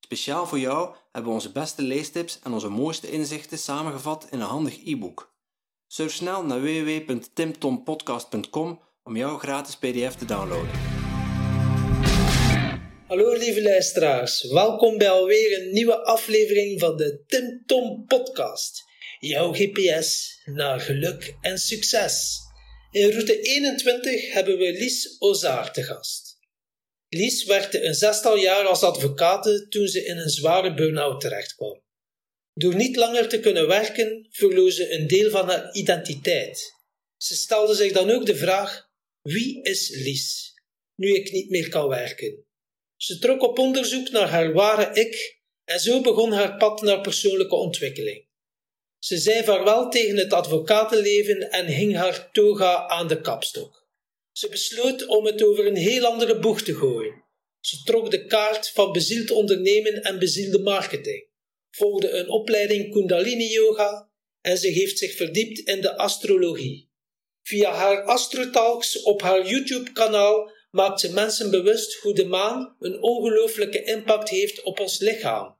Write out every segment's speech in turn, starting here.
Speciaal voor jou hebben we onze beste leestips en onze mooiste inzichten samengevat in een handig e-book. Surf snel naar www.timtompodcast.com om jouw gratis PDF te downloaden. Hallo lieve luisteraars, welkom bij alweer een nieuwe aflevering van de Tim Tom Podcast. Jouw GPS naar geluk en succes. In route 21 hebben we Lies Ozaar te gast. Lies werkte een zestal jaar als advocate toen ze in een zware burn-out terechtkwam. Door niet langer te kunnen werken, verloor ze een deel van haar identiteit. Ze stelde zich dan ook de vraag: wie is Lies, nu ik niet meer kan werken? Ze trok op onderzoek naar haar ware ik en zo begon haar pad naar persoonlijke ontwikkeling. Ze zei vaarwel tegen het advocatenleven en hing haar toga aan de kapstok. Ze besloot om het over een heel andere boeg te gooien. Ze trok de kaart van bezield ondernemen en bezielde marketing, volgde een opleiding Kundalini Yoga en ze heeft zich verdiept in de astrologie. Via haar Astrotalks op haar YouTube-kanaal maakt ze mensen bewust hoe de maan een ongelooflijke impact heeft op ons lichaam.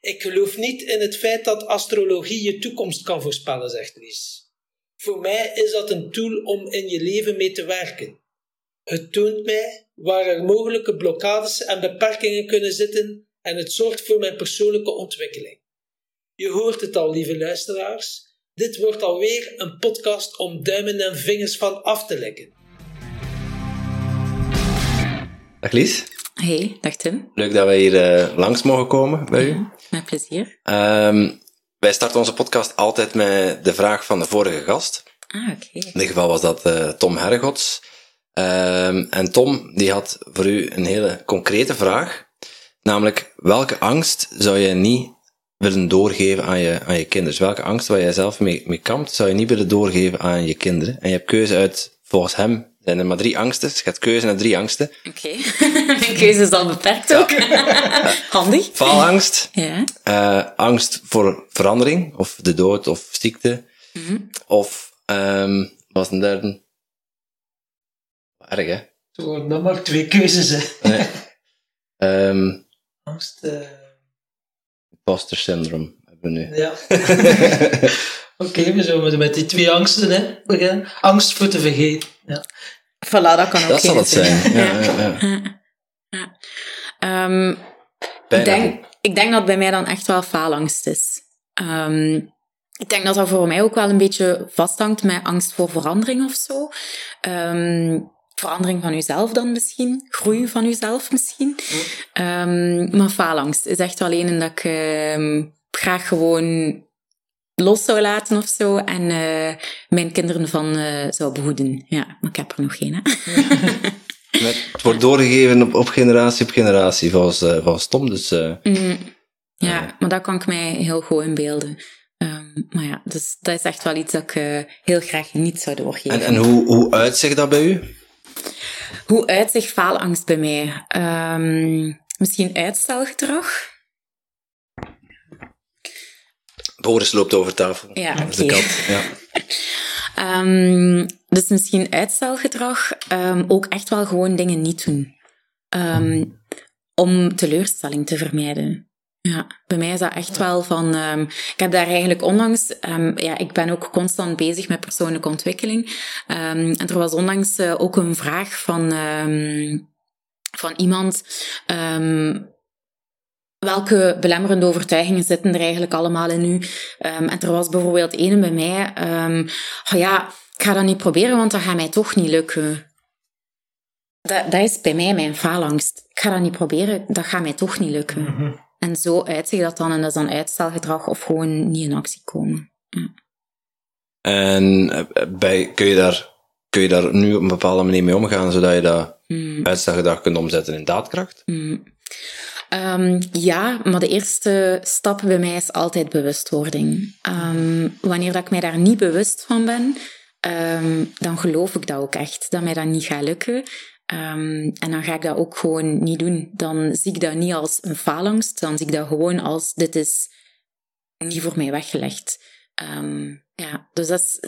Ik geloof niet in het feit dat astrologie je toekomst kan voorspellen, zegt Lies. Voor mij is dat een tool om in je leven mee te werken. Het toont mij waar er mogelijke blokkades en beperkingen kunnen zitten en het zorgt voor mijn persoonlijke ontwikkeling. Je hoort het al, lieve luisteraars. Dit wordt alweer een podcast om duimen en vingers van af te lekken. Dag Lies. Hey, dag Tim. Leuk dat wij hier uh, langs mogen komen bij u. met plezier. Um, wij starten onze podcast altijd met de vraag van de vorige gast. Ah, oké. In dit geval was dat uh, Tom Hergots. Um, en Tom, die had voor u een hele concrete vraag. Namelijk, welke angst zou je niet willen doorgeven aan je, aan je kinderen? Dus welke angst waar jij zelf mee, mee kampt, zou je niet willen doorgeven aan je kinderen? En je hebt keuze uit, volgens hem, zijn er maar drie angsten. Dus je gaat keuze naar drie angsten. Oké. Okay. Mijn keuze is al beperkt ook. Handig. Faalangst. Ja. Uh, angst voor verandering, of de dood, of ziekte. Mm -hmm. Of, um, wat was een derde? Erg, hè? Zo worden dan maar twee keuzes, hè. Nee. um, angst... Uh... Imposter syndrome hebben we nu. Ja. Oké, okay, we zullen met die twee angsten hè, beginnen. Angst voor te vergeten. Ja. Voilà, dat kan ook Dat zal het zijn. Ja, ja, ja. Um, ik, denk, ik denk dat bij mij dan echt wel faalangst is. Um, ik denk dat dat voor mij ook wel een beetje vasthangt met angst voor verandering of zo. Um, verandering van uzelf dan misschien, groei van uzelf misschien. Um, maar faalangst is echt wel een dat ik um, graag gewoon los zou laten of zo en uh, mijn kinderen van uh, zou behoeden. Ja, maar ik heb er nog geen. Hè? Met, het wordt doorgegeven op, op generatie op generatie, volgens, uh, volgens Tom. Dus, mm, ja, maar dat kan ik mij heel goed inbeelden. Um, maar ja, dus dat is echt wel iets dat ik heel graag niet zou doorgeven. En, en hoe, hoe uitzicht dat bij u? Hoe uitzicht faalangst bij mij? Um, misschien uitstelgedrag? Boris loopt over tafel. Ja, Dat is de kat. Ja. um, dus misschien uitstelgedrag. Um, ook echt wel gewoon dingen niet doen. Um, om teleurstelling te vermijden. Ja, bij mij is dat echt wel van... Ik heb daar eigenlijk onlangs... Um, ja, ik ben ook constant bezig met persoonlijke ontwikkeling. En er was onlangs uh, ook een vraag van, van iemand... welke belemmerende overtuigingen zitten er eigenlijk allemaal in u? Um, en er was bijvoorbeeld ene bij mij, um, oh ja, ik ga dat niet proberen, want dat gaat mij toch niet lukken. Dat, dat is bij mij mijn faalangst. Ik ga dat niet proberen, dat gaat mij toch niet lukken. Mhm. Mm -hmm. En zo uitzicht dat dan, en dat is dan uitstelgedrag of gewoon niet in actie komen. Ja. En bij, kun, je daar, kun je daar nu op een bepaalde manier mee omgaan, zodat je dat Mm. uitstelgedrag kunt omzetten in daadkracht? Mm. Um, ja, maar de eerste stap bij mij is altijd bewustwording. Um, wanneer dat ik mij daar niet bewust van ben, um, dan geloof ik dat ook echt, dat mij dat niet gaat lukken. en dan ga ik dat ook gewoon niet doen. Dan zie ik dat niet als een faalangst, dan zie ik dat gewoon als dit is niet voor mij weggelegd. ja, dus dat is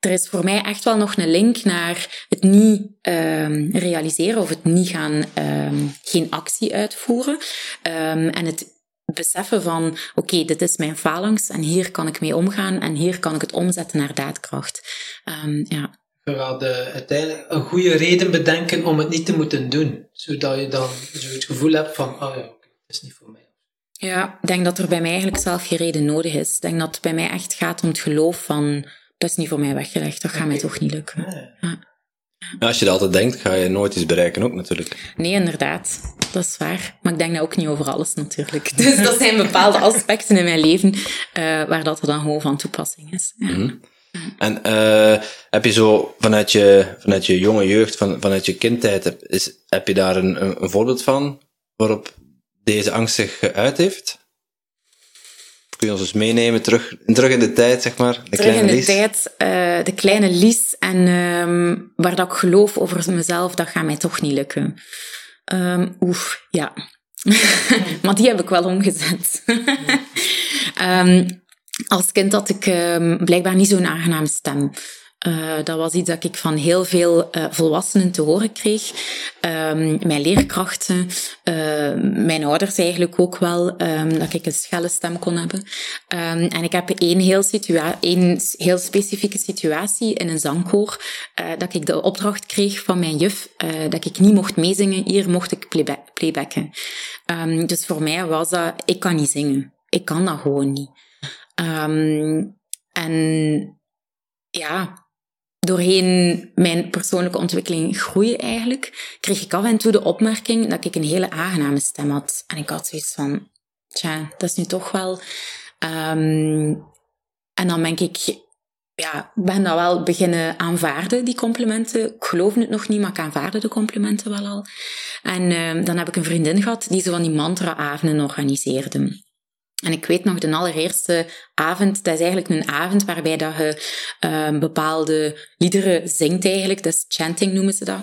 er is voor mij echt wel nog een link naar het niet um, realiseren of het niet gaan, um, geen actie uitvoeren. Um, en het beseffen van, oké, okay, dit is mijn falangst en hier kan ik mee omgaan en hier kan ik het omzetten naar daadkracht. ja. Je gaat uh, uiteindelijk een goede reden bedenken om het niet te moeten doen, zodat je dan zo het gevoel hebt van, oh ja, het is niet voor mij. Ja, ik denk dat er bij mij eigenlijk zelf geen reden nodig is. Ik denk dat het bij mij echt gaat om het geloof van dat is niet voor mij weggelegd. Dat gaat mij toch niet lukken. Ja. als je dat altijd denkt, ga je nooit iets bereiken ook natuurlijk. Nee, inderdaad. Dat is waar. Maar ik denk dat ook niet over alles natuurlijk. Dus dat zijn bepaalde aspecten in mijn leven uh, waar dat er dan gewoon van toepassing is. Ja. Mhm. En uh, heb je zo vanuit je, vanuit je jonge jeugd, van, vanuit je kindtijd, heb, is, heb je daar een, een voorbeeld van waarop deze angst zich geuit heeft? Kun je ons eens meenemen terug, terug in de tijd, zeg maar? De terug in de tijd, uh, de kleine Lies. En um, waar dat ik geloof over mezelf, dat gaat mij toch niet lukken. Um, oef, ja. maar die heb ik wel omgezet. um, als kind had ik blijkbaar niet zo'n aangename stem. Uh, dat was iets dat ik van heel veel uh, volwassenen te horen kreeg. Um, mijn leerkrachten, uh, mijn ouders eigenlijk ook wel, um, dat ik een schelle stem kon hebben. En ik heb één heel, situa één heel specifieke situatie in een zangkoor, dat ik de opdracht kreeg van mijn juf, dat ik niet mocht meezingen, hier mocht ik playba playbacken. dus voor mij was dat, ik kan niet zingen. Ik kan dat gewoon niet. en ja, doorheen mijn persoonlijke ontwikkeling groeien eigenlijk, kreeg ik af en toe de opmerking dat ik een hele aangename stem had. En ik had zoiets van, tja, dat is nu toch wel... Um, en dan denk ik, ja, ben dat wel beginnen aanvaarden, die complimenten. Ik geloof het nog niet, maar ik aanvaarde de complimenten wel al. En um, dan heb ik een vriendin gehad die zo van die mantra-avonden organiseerde. En ik weet nog, de allereerste avond, dat is eigenlijk een avond waarbij dat je um, bepaalde liederen zingt eigenlijk. Dus chanting noemen ze dat.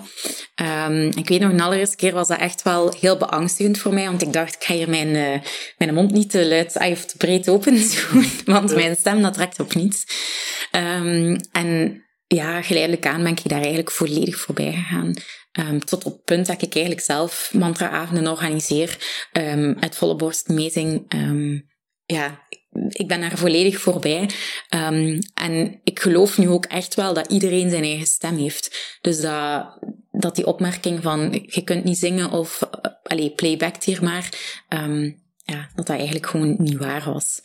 Um, ik weet nog, de allereerste keer was dat echt wel heel beangstigend voor mij, want ik dacht, ik ga hier mijn, uh, mijn mond niet te luid of te breed open doen, want mijn stem dat trekt op niets. Um, en ja, geleidelijk aan ben ik daar eigenlijk volledig voorbij gegaan. Um, tot op het punt dat ik eigenlijk zelf mantra-avonden organiseer. Um, uit volle borst meezing. Um, ja, ik ben daar volledig voorbij. en ik geloof nu ook echt wel dat iedereen zijn eigen stem heeft. Dus dat, dat die opmerking van je kunt niet zingen of uh, allee, playback hier maar. ja, dat dat eigenlijk gewoon niet waar was.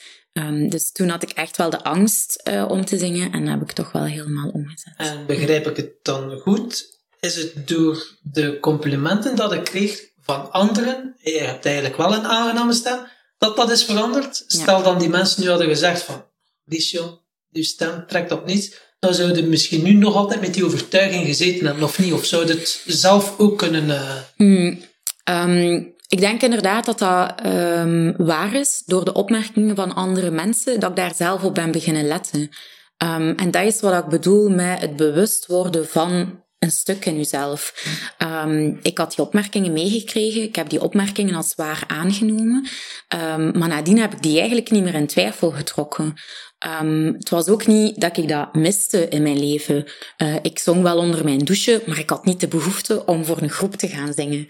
Dus toen had ik echt wel de angst uh, om te zingen en dat heb ik toch wel helemaal omgezet. Begrijp ik het dan goed? Is het door de complimenten dat ik kreeg van anderen, je hebt eigenlijk wel een aangename stem, dat dat is veranderd. Stel dan die mensen nu hadden gezegd van, Liesje, je stem trekt op niets, dan zouden misschien nu nog altijd met die overtuiging gezeten hebben, of niet? Of zou het zelf ook kunnen... Uh... Hmm, um, ik denk inderdaad dat dat um, waar is, door de opmerkingen van andere mensen, dat ik daar zelf op ben beginnen letten. Um, en dat is wat ik bedoel met het bewust worden van een stuk in jezelf. Um, ik had die opmerkingen meegekregen. Ik heb die opmerkingen als waar aangenomen. Um, maar nadien heb ik die eigenlijk niet meer in twijfel getrokken. Um, het was ook niet dat ik dat miste in mijn leven. Uh, ik zong wel onder mijn douche, maar ik had niet de behoefte om voor een groep te gaan zingen.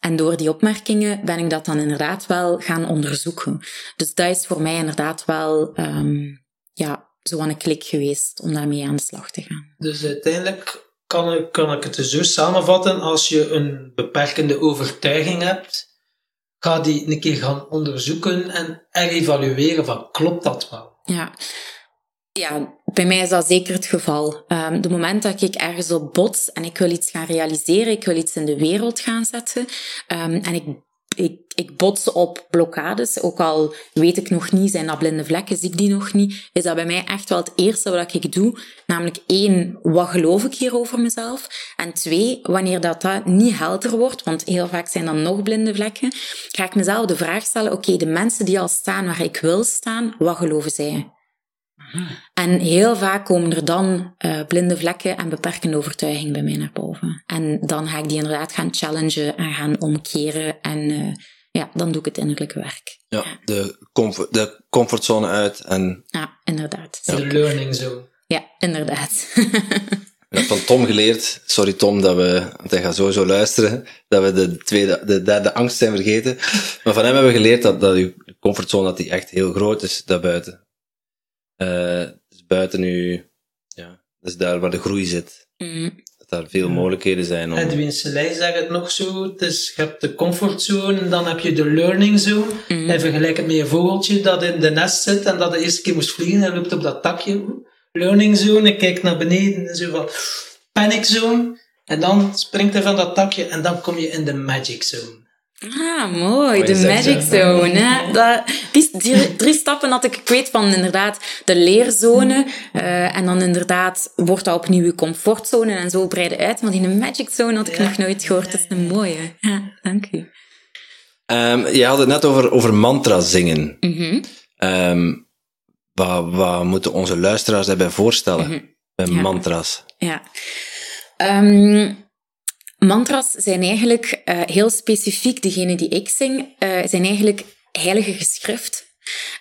en door die opmerkingen ben ik dat dan inderdaad wel gaan onderzoeken. Dus dat is voor mij inderdaad wel ja, zo aan een klik geweest om daarmee aan de slag te gaan. Dus uiteindelijk kan ik, kan ik het zo samenvatten, als je een beperkende overtuiging hebt, ga die een keer gaan onderzoeken en evalueren van klopt dat wel? Ja. Ja, bij mij is dat zeker het geval. Um, de moment dat ik ergens op bots en ik wil iets gaan realiseren, ik wil iets in de wereld gaan zetten, um, en ik ik, ik bots op blokkades, ook al weet ik nog niet, zijn dat blinde vlekken, zie ik die nog niet, is dat bij mij echt wel het eerste wat ik doe. Namelijk één, wat geloof ik hier over mezelf? En twee, wanneer dat, dat niet helder wordt, want heel vaak zijn dan nog blinde vlekken, ga ik mezelf de vraag stellen, oké, de mensen die al staan waar ik wil staan, wat geloven zij? En heel vaak komen er dan uh, blinde vlekken en beperkende overtuigingen bij mij naar boven. En dan ga ik die inderdaad gaan challengen en gaan omkeren. En uh, ja, dan doe ik het innerlijke werk. Ja, De, comfort, de comfortzone uit. En... Ja, inderdaad. De learning zone. Ja, inderdaad. Ik heb van Tom geleerd, sorry Tom, dat we, want hij gaat sowieso luisteren, dat we de, tweede, de derde angst zijn vergeten. Maar van hem hebben we geleerd dat, dat uw comfortzone dat die echt heel groot is daarbuiten. Uh, dus buiten u, ja, dus daar waar de groei zit. Mm. Daar veel mogelijkheden zijn. Om... Edwin Selei zegt het nog zo. Dus je hebt de comfortzone en dan heb je de learning zone. Mm. En vergelijk het met een vogeltje dat in de nest zit en dat de eerste keer moest vliegen en loopt op dat takje. Learning zone, en kijkt naar beneden en zo van panic zone. En dan springt hij van dat takje en dan kom je in de magic zone. Ah, mooi. De magic zone. Hè? Dat, die, die, drie stappen had ik, ik weet van inderdaad de leerzone. Uh, en dan inderdaad wordt dat opnieuw je comfortzone en zo breiden uit. Maar die magic zone had ik ja. nog nooit gehoord. Dat is een mooie. Ja, dank u. Um, je had het net over, over mantra zingen. Mm -hmm. um, wat, wat moeten onze luisteraars daarbij voorstellen? Mm -hmm. Bij ja. mantra's. Ja. Um, Mantras zijn eigenlijk uh, heel specifiek, degene die ik zing, uh, zijn eigenlijk heilige geschriften.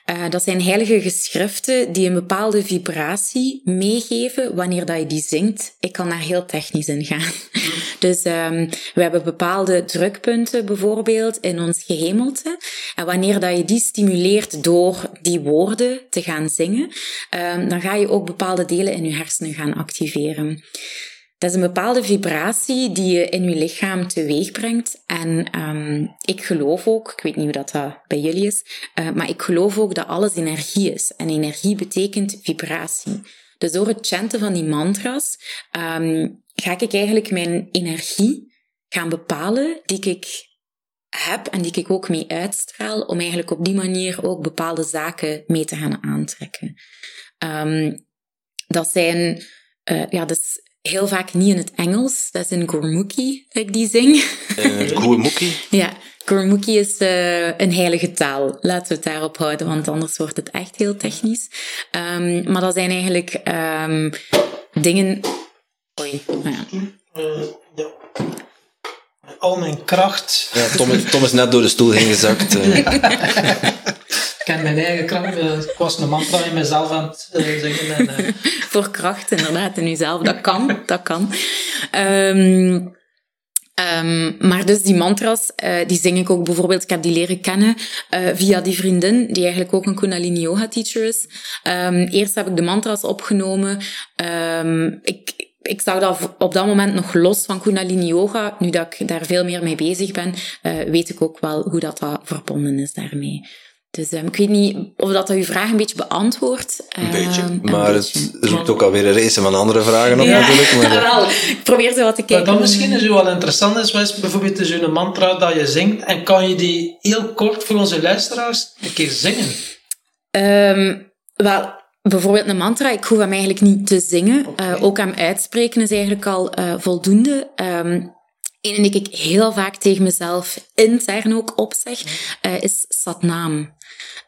Uh, dat zijn heilige geschriften die een bepaalde vibratie meegeven wanneer dat je die zingt. Ik kan daar heel technisch in gaan. Dus um, we hebben bepaalde drukpunten bijvoorbeeld in ons gehemelte. En wanneer dat je die stimuleert door die woorden te gaan zingen, um, dan ga je ook bepaalde delen in je hersenen gaan activeren. Dat is een bepaalde vibratie die je in je lichaam teweeg brengt. En um, ik geloof ook, ik weet niet hoe dat, dat bij jullie is, uh, maar ik geloof ook dat alles energie is. En energie betekent vibratie. Dus door het chanten van die mantra's um, ga ik eigenlijk mijn energie gaan bepalen die ik heb en die ik ook mee uitstraal, om eigenlijk op die manier ook bepaalde zaken mee te gaan aantrekken. Um, dat zijn, uh, ja, dus heel vaak niet in het Engels. Dat is in Gurmukhi dat ik die zing. Uh, Gurmukhi? ja, Gurmukhi is uh, een heilige taal. Laten we het daarop houden, want anders wordt het echt heel technisch. Um, maar dat zijn eigenlijk um, dingen... Oei, nou ja. Uh, ja. Al mijn kracht. Ja, Tom, is, Tom is net door de stoel heen gezakt. ik ken mijn eigen kracht. Ik was een mantra in mezelf aan het zingen. En, uh... Voor kracht, inderdaad, in jezelf. Dat kan, dat kan. Um, Um, maar dus die mantras, uh, die zing ik ook bijvoorbeeld, ik heb die leren kennen uh, via die vriendin, die eigenlijk ook een Kundalini Yoga teacher is. Um, eerst heb ik de mantras opgenomen. Ik, ik zag dat op dat moment nog los van Kundalini Yoga. Nu dat ik daar veel meer mee bezig ben, weet ik ook wel hoe dat, dat verbonden is daarmee. Dus um, ik weet niet of dat uw vraag een beetje beantwoordt. Een beetje, um, maar een het beetje. roept ook alweer een race van andere vragen op Ja, natuurlijk. Maar, wel. Ik probeer zo wat te Wat kijken. dan misschien zo wel interessant is, was bijvoorbeeld zo'n mantra dat je zingt. En kan je die heel kort voor onze luisteraars een keer zingen? Um, wel, bijvoorbeeld een mantra, ik hoef hem eigenlijk niet te zingen. Uh, ook hem uitspreken is eigenlijk al uh, voldoende. Um, Eén die ik heel vaak tegen mezelf intern ook opzeg, uh, is Satnam.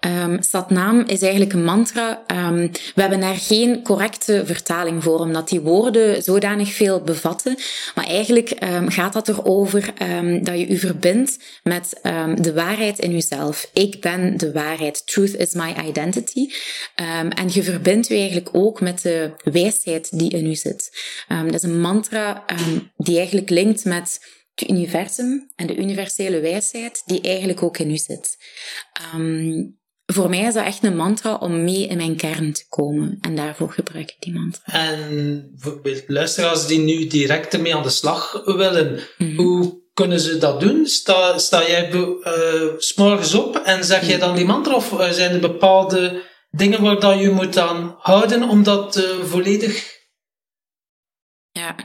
Um, is eigenlijk een mantra. Um, we hebben daar geen correcte vertaling voor, omdat die woorden zodanig veel bevatten. Maar eigenlijk um, gaat dat erover dat je je verbindt met de waarheid in jezelf. Ik ben de waarheid. Truth is my identity. en je verbindt je eigenlijk ook met de wijsheid die in je zit. dat is een mantra die eigenlijk linkt met het universum en de universele wijsheid die eigenlijk ook in u zit. Um, voor mij is dat echt een mantra om mee in mijn kern te komen. En daarvoor gebruik ik die mantra. En bijvoorbeeld luisteraars die nu direct ermee aan de slag willen, Mhm. hoe kunnen ze dat doen? Sta, sta jij uh, s'morgens op en zeg jij dan die mantra? Of uh, zijn er bepaalde dingen waar dat je moet aan houden om dat uh, volledig Ja.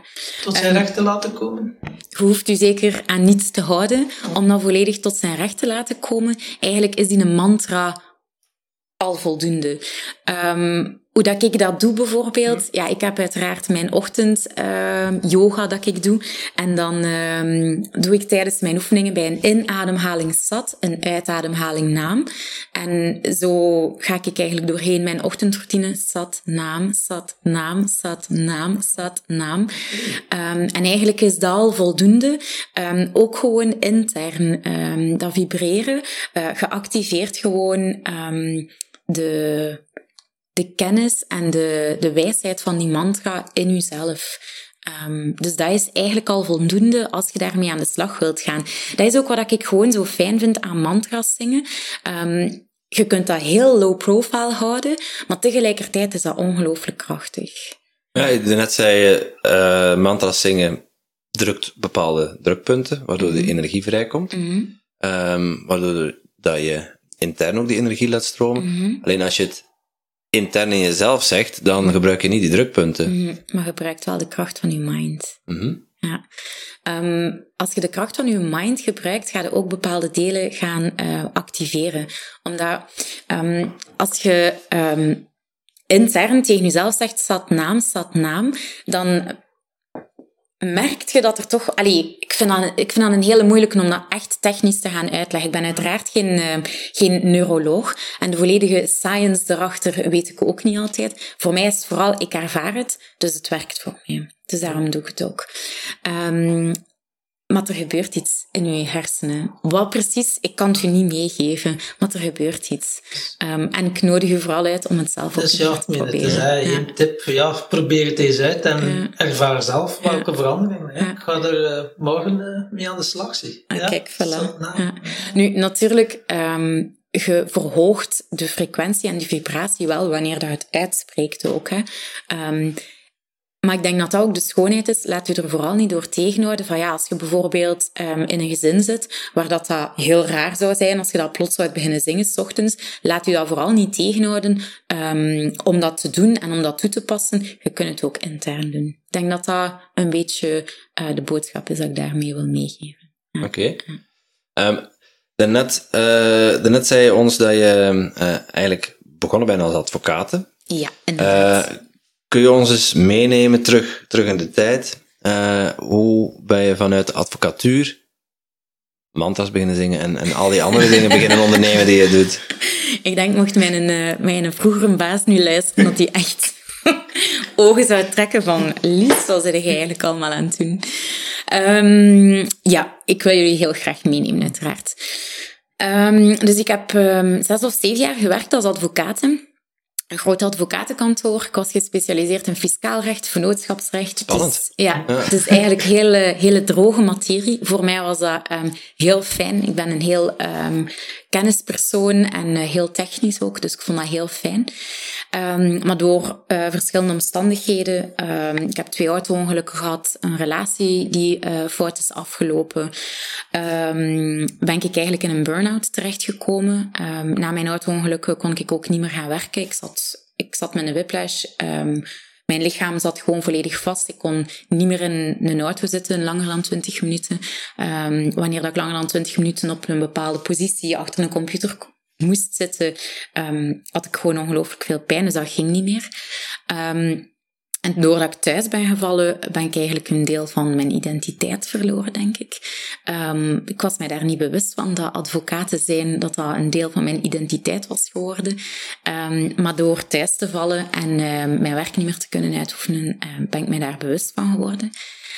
Tot zijn um, recht te laten komen? Je hoeft u zeker aan niets te houden om dan volledig tot zijn recht te laten komen. Eigenlijk is die een mantra al voldoende. Um, hoe dat ik dat doe bijvoorbeeld, ja, ik heb uiteraard mijn ochtend uh, yoga dat ik doe. En dan uh, doe ik tijdens mijn oefeningen bij een inademhaling sat, een uitademhaling naam. En zo ga ik eigenlijk doorheen mijn ochtendroutine sat, naam, sat, naam, sat, naam, sat, naam. Um, en eigenlijk is dat al voldoende. Um, ook gewoon intern um, dat vibreren. Uh, geactiveerd gewoon de de kennis en de, de wijsheid van die mantra in jezelf. Um, dus dat is eigenlijk al voldoende als je daarmee aan de slag wilt gaan. Dat is ook wat ik gewoon zo fijn vind aan mantra's zingen. Um, je kunt dat heel low profile houden, maar tegelijkertijd is dat ongelooflijk krachtig. Ja, net zei je, uh, mantra's zingen drukt bepaalde drukpunten, waardoor de mhm. energie vrijkomt. Mm um, waardoor dat je intern ook die energie laat stromen. Mhm. Alleen als je het intern in jezelf zegt, dan gebruik je niet die drukpunten. Mm, maar gebruikt wel de kracht van je mind. Mm Ja. Um, als je de kracht van je mind gebruikt, ga je ook bepaalde delen gaan uh, activeren. Omdat um, als je um, intern tegen jezelf zegt, staat naam, staat naam, dan merkt je dat er toch... Allee, ik vind, dat, ik vind dat een hele moeilijke om dat echt technisch te gaan uitleggen. Ik ben uiteraard geen, uh, geen neuroloog. En de volledige science erachter weet ik ook niet altijd. Voor mij is het vooral, ik ervaar het, dus het werkt voor mij. Dus daarom doe ik het ook. Um, maar er gebeurt iets in je hersenen. Wat precies, ik kan het je niet meegeven, maar er gebeurt iets. Um, en ik nodig je vooral uit om het zelf dus ja, te proberen. Dus ja. een tip, ja, probeer het eens uit en ervaar zelf welke veranderingen. Ik ga er uh, morgen uh, mee aan de slag zien. Ah, kijk, voilà. Nou, nu, natuurlijk... Um, je verhoogt de frequentie en de vibratie wel wanneer dat het uitspreekt ook. Hè. Um, maar ik denk dat dat ook de schoonheid is. Laat u er vooral niet door tegenhouden van ja, als je bijvoorbeeld um, in een gezin zit, waar dat, dat heel raar zou zijn als je dat plots zou beginnen zingen s ochtends, laat u dat vooral niet tegenhouden um, om dat te doen en om dat toe te passen. Je kunt het ook intern doen. Ik denk dat dat een beetje uh, de boodschap is dat ik daarmee wil meegeven. Ja. Oké. Okay. Um, daarnet, uh, daarnet zei je ons dat je uh, eigenlijk begonnen bent als advocaat. Ja, inderdaad. Kun je ons eens meenemen terug, terug in de tijd? Uh, hoe ben je vanuit advocatuur mantras beginnen zingen en, en al die andere dingen beginnen ondernemen die je doet? Ik denk, mocht mijn, uh, mijn vroegere baas nu luisteren, dat hij echt ogen zou trekken van Lies, wat zijn jij eigenlijk allemaal aan doen? Um, ja, ik wil jullie heel graag meenemen, uiteraard. Um, dus ik heb um, zes of zeven jaar gewerkt als advocaat een groot advocatenkantoor. Ik was gespecialiseerd in fiscaal recht, vennootschapsrecht. Spannend. Dus, ja, ja, het is eigenlijk hele, hele droge materie. Voor mij was dat um, heel fijn. Ik ben een heel um, kennispersoon en uh, heel technisch ook, dus ik vond dat heel fijn. Um, maar door uh, verschillende omstandigheden, ik heb twee auto-ongelukken gehad, een relatie die uh, fout is afgelopen, ben ik eigenlijk in een burn-out terechtgekomen. na mijn auto-ongelukken kon ik ook niet meer gaan werken. Ik zat ik zat met een whiplash. Um, mijn lichaam zat gewoon volledig vast. Ik kon niet meer in een auto zitten langer dan 20 minuten. Um, wanneer ik langer dan 20 minuten op een bepaalde positie achter een computer moest zitten, um, had ik gewoon ongelooflijk veel pijn. Dus dat ging niet meer. En doordat ik thuis ben gevallen, ben ik eigenlijk een deel van mijn identiteit verloren, denk ik. Um, ik was mij daar niet bewust van dat advocaten zijn, dat dat een deel van mijn identiteit was geworden. Um, maar door thuis te vallen en um, mijn werk niet meer te kunnen uitoefenen, ben ik mij daar bewust van geworden.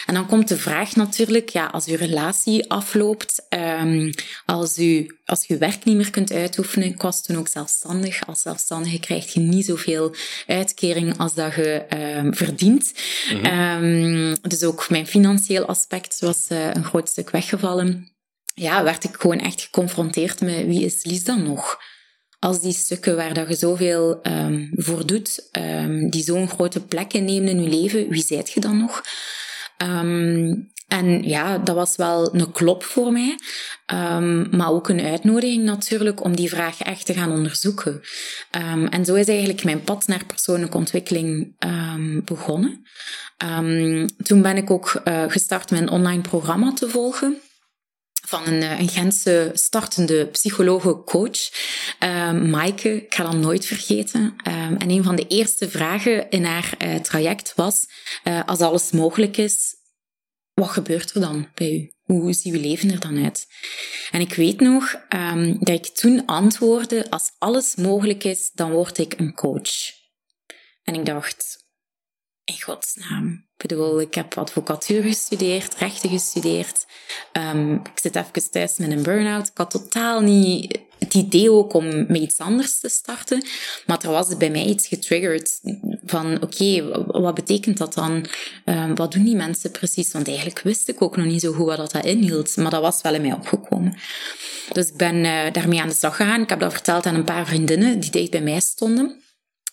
En dan komt de vraag natuurlijk, ja, als uw relatie afloopt, um, als, u, als je werk niet meer kunt uitoefenen, kost toen ook zelfstandig. Als zelfstandige krijg je niet zoveel uitkering als dat je um, verdient. Mm -hmm. dus ook mijn financieel aspect was uh, een groot stuk weggevallen. Ja, werd ik gewoon echt geconfronteerd met wie is Lies dan nog? als die stukken waar dat je zoveel um, voor doet, um, die zo'n grote plek innemen in je leven, wie zijt je dan nog? Um, En ja, dat was wel een klop voor mij, um, maar ook een uitnodiging natuurlijk om die vraag echt te gaan onderzoeken. Um, en zo is eigenlijk mijn pad naar persoonlijke ontwikkeling begonnen. toen ben ik ook uh, gestart een online programma te volgen van een, eh, een Gentse startende psychologe-coach, uh, Maaike. Ik ga dat nooit vergeten. Um, en een van de eerste vragen in haar uh, traject was, uh, als alles mogelijk is, wat gebeurt er dan bij u? Hoe ziet uw leven er dan uit? En ik weet nog um, dat ik toen antwoordde, als alles mogelijk is, dan word ik een coach. En ik dacht, in godsnaam. Ik bedoel, ik heb advocatuur gestudeerd, rechten gestudeerd. Um, ik zit even thuis met een burn-out. Ik had totaal niet het idee ook om met iets anders te starten. Maar er was bij mij iets getriggerd van, oké, wat betekent dat dan? Um, wat doen die mensen precies? Want eigenlijk wist ik ook nog niet zo goed wat dat inhield. Maar dat was wel in mij opgekomen. Dus ik ben uh, daarmee aan de slag gegaan. Ik heb dat verteld aan een paar vriendinnen die dicht bij mij stonden.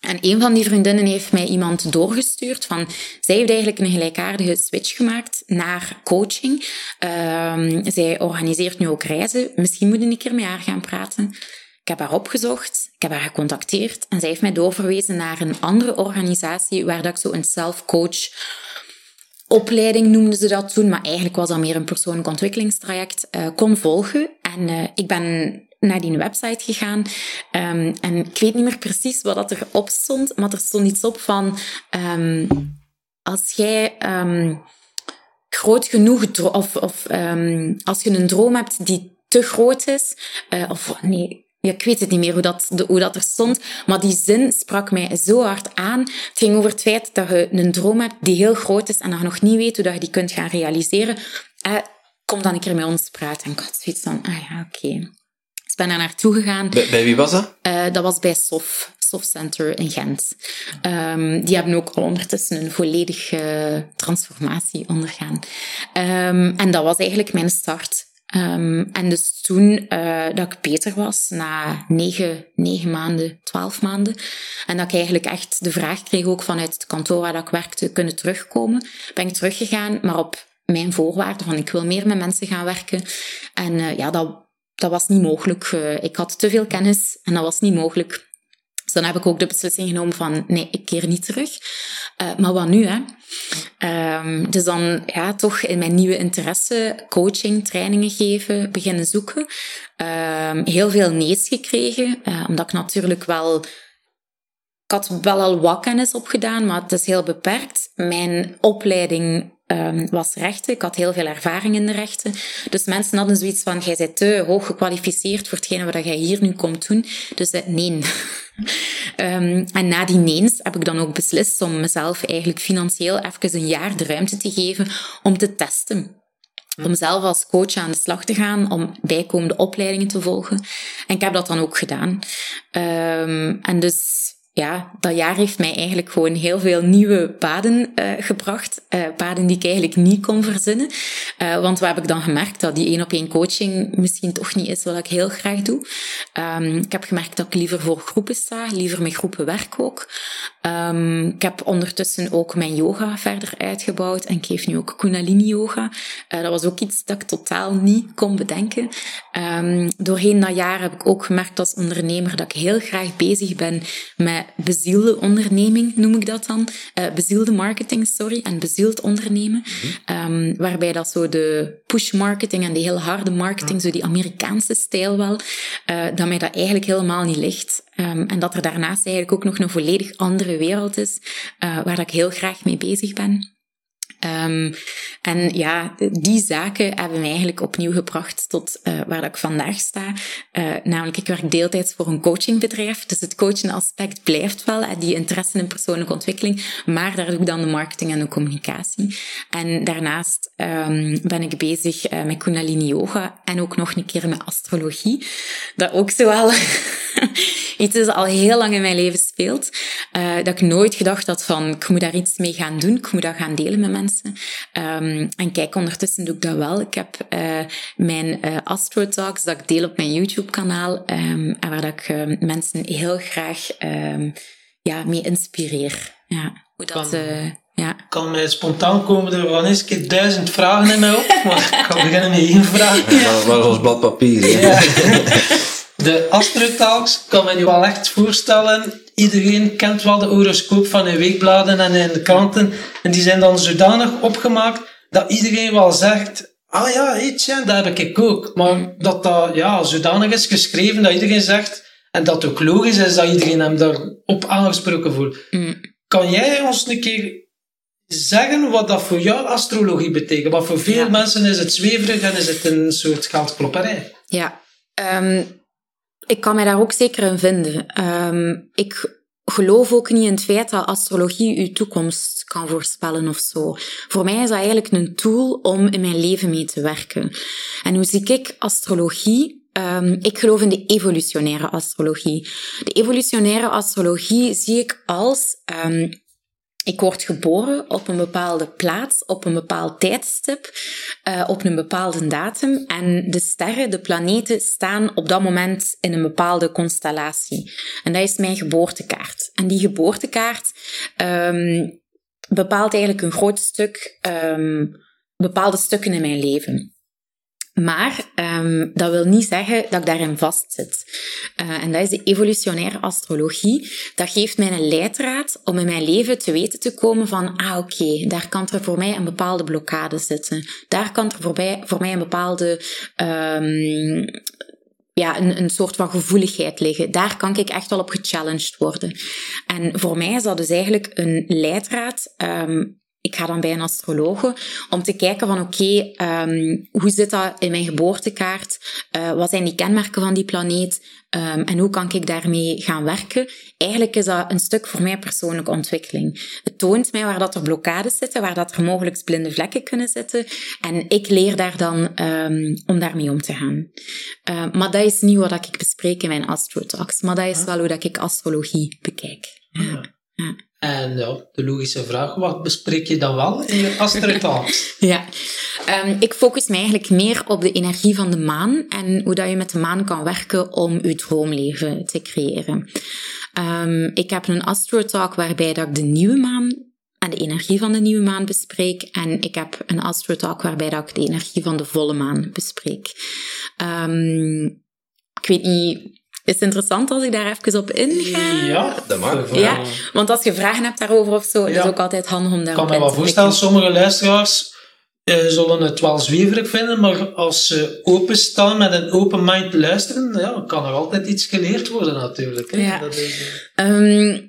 En een van die vriendinnen heeft mij iemand doorgestuurd van, zij heeft eigenlijk een gelijkaardige switch gemaakt naar coaching. Um, zij organiseert nu ook reizen. Misschien moet ik een keer met haar gaan praten. Ik heb haar opgezocht, ik heb haar gecontacteerd en zij heeft mij doorverwezen naar een andere organisatie waar dat ik zo een self-coach opleiding noemden ze dat toen, maar eigenlijk was dat meer een persoonlijk ontwikkelingstraject, uh, kon volgen. En uh, ik ben naar die website gegaan. Um, en ik weet niet meer precies wat dat erop stond, maar er stond iets op van... Um, als jij um, groot genoeg... Of, of als je een droom hebt die te groot is... Uh, of nee... Ik weet het niet meer hoe dat, hoe dat er stond, maar die zin sprak mij zo hard aan. Het ging over het feit dat je een droom hebt die heel groot is en dat je nog niet weet hoe dat je die kunt gaan realiseren. Uh, kom dan een keer met ons praten. En ik had zoiets van, ah ja, oké. Dus ben daar naartoe gegaan. Bij, bij wie was dat? Uh, dat was bij SOF, SOF Center in Gent. Um, die hebben ook al ondertussen een volledige transformatie ondergaan. Um, en dat was eigenlijk mijn start. Um, en dus toen uh, dat ik beter was, na negen, negen maanden, twaalf maanden, en dat ik eigenlijk echt de vraag kreeg ook vanuit het kantoor waar dat ik werkte kunnen terugkomen, ben ik teruggegaan, maar op mijn voorwaarden van ik wil meer met mensen gaan werken. En uh, ja, dat dat was niet mogelijk. Eh, ik had te veel kennis en dat was niet mogelijk. Dus dan heb ik ook de beslissing genomen van, nee, ik keer niet terug. Uh, maar wat nu, hè? Um, dus dan ja, toch in mijn nieuwe interesse coaching, trainingen geven, beginnen zoeken. Um, heel veel nees gekregen, uh, omdat ik natuurlijk wel... Ik had wel al wat kennis opgedaan, maar het is heel beperkt. Mijn opleiding um, was rechten. Ik had heel veel ervaring in de rechten. Dus mensen hadden zoiets van, jij bent te hoog gekwalificeerd voor hetgene wat jij hier nu komt doen. Dus uh, nee. um, en na die neens heb ik dan ook beslist om mezelf eigenlijk financieel even een jaar de ruimte te geven om te testen. Om zelf als coach aan de slag te gaan, om bijkomende opleidingen te volgen. En ik heb dat dan ook gedaan. Um, en dus ja, dat jaar heeft mij eigenlijk gewoon heel veel nieuwe paden uh, gebracht. Uh, paden die ik eigenlijk niet kon verzinnen. Uh, want wat heb ik dan gemerkt? Dat die één op één coaching misschien toch niet is wat ik heel graag doe. Um, ik heb gemerkt dat ik liever voor groepen sta, liever met groepen werk ook. Um, ik heb ondertussen ook mijn yoga verder uitgebouwd en ik geef nu ook Kundalini yoga. dat was ook iets dat ik totaal niet kon bedenken. Um, doorheen dat jaar heb ik ook gemerkt als ondernemer dat ik heel graag bezig ben met bezielde onderneming, noem ik dat dan. Uh, bezielde marketing, sorry, en bezield ondernemen. um, waarbij dat zo de push marketing en de heel harde marketing, zo die Amerikaanse stijl wel, uh, dat mij dat eigenlijk helemaal niet ligt. Um, en dat er daarnaast eigenlijk ook nog een volledig andere wereld is, uh, waar ik heel graag mee bezig ben. Um, en ja, die zaken hebben mij eigenlijk opnieuw gebracht tot uh, waar ik vandaag sta. Uh, namelijk, ik werk deeltijds voor een coachingbedrijf. Dus het coaching aspect blijft wel, die interesse in persoonlijke ontwikkeling. Maar daar doe ik dan de marketing en de communicatie. En daarnaast um, ben ik bezig met Kundalini Yoga en ook nog een keer met astrologie. Dat ook zo wel iets is al heel lang in mijn leven speelt. dat ik nooit gedacht had van, ik moet daar iets mee gaan doen. Ik moet dat gaan delen met mensen. Um, en kijk, ondertussen doe ik dat wel. Ik heb uh, mijn uh, Astro Talks dat ik deel op mijn YouTube-kanaal. Um, en waar dat ik uh, mensen heel graag um, ja, mee inspireer. Ja, hoe dat, Ja. Kan mij spontaan komen er van eens keer duizend vragen in mij op, maar ik ga beginnen met één vraag. Ja. Waar is ons blad papier? Ja. De astrotalks kan me nu wel echt voorstellen. Iedereen kent wel de horoscoop van in weekbladen en in de kranten. En die zijn dan zodanig opgemaakt dat iedereen wel zegt... Ah ja, tja, dat heb ik ook. Maar dat dat ja, zodanig is geschreven dat iedereen zegt... En dat ook logisch is dat iedereen hem daarop aangesproken voelt. Mm. Kan jij ons een keer zeggen wat dat voor jou astrologie betekent? Want voor veel Ja. mensen is het zweverig en is het een soort geldklopperij. Ja, ehm, ik kan mij daar ook zeker in vinden. Ehm, ik geloof ook niet in het feit dat astrologie uw toekomst kan voorspellen of zo. Voor mij is dat eigenlijk een tool om in mijn leven mee te werken. En hoe zie ik astrologie? Ehm, ik geloof in de evolutionaire astrologie. De evolutionaire astrologie zie ik als ehm, ik word geboren op een bepaalde plaats, op een bepaald tijdstip, eh, op een bepaalde datum. En de sterren, de planeten, staan op dat moment in een bepaalde constellatie. En dat is mijn geboortekaart. En die geboortekaart ehm, bepaalt eigenlijk een groot stuk, ehm, bepaalde stukken in mijn leven. Maar ehm, dat wil niet zeggen dat ik daarin vastzit. Eh, en dat is de evolutionaire astrologie. Dat geeft mij een leidraad om in mijn leven te weten te komen van, ah oké, daar kan er voor mij een bepaalde blokkade zitten. Daar kan er voorbij, voor mij een bepaalde, ehm, ja, een, een soort van gevoeligheid liggen. Daar kan ik echt wel op gechallenged worden. En voor mij is dat dus eigenlijk een leidraad. ehm, ik ga dan bij een astrologe om te kijken van oké, ehm, hoe zit dat in mijn geboortekaart? Eh, wat zijn die kenmerken van die planeet? Ehm, en hoe kan ik daarmee gaan werken? Eigenlijk is dat een stuk voor mij persoonlijke ontwikkeling. Het toont mij waar dat er blokkades zitten, waar dat er mogelijk blinde vlekken kunnen zitten. En ik leer daar dan ehm, om daarmee om te gaan. Maar dat is niet wat ik bespreek in mijn astrotalks. Maar dat is wel hoe dat ik astrologie bekijk. Ja. Ja. En de logische vraag, wat bespreek je dan wel in je astrotalks? Ja, Ehm, ik focus me eigenlijk meer op de energie van de maan en hoe dat je met de maan kan werken om je droomleven te creëren. Ehm, ik heb een astrotalk waarbij dat ik de nieuwe maan en de energie van de nieuwe maan bespreek. En ik heb een astrotalk waarbij dat ik de energie van de volle maan bespreek. Ehm, ik weet niet, is het interessant als ik daar even op inga? Ja, Dat mag. Ja, want als je vragen hebt daarover of zo, is het ook altijd handig om Ik daarop kan me wel te voorstellen, sommige luisteraars eh, zullen het wel zweverig vinden, maar als ze openstaan met een open mind luisteren, ja, kan er altijd iets geleerd worden natuurlijk. Hè? Ja. Dat is, Ehm,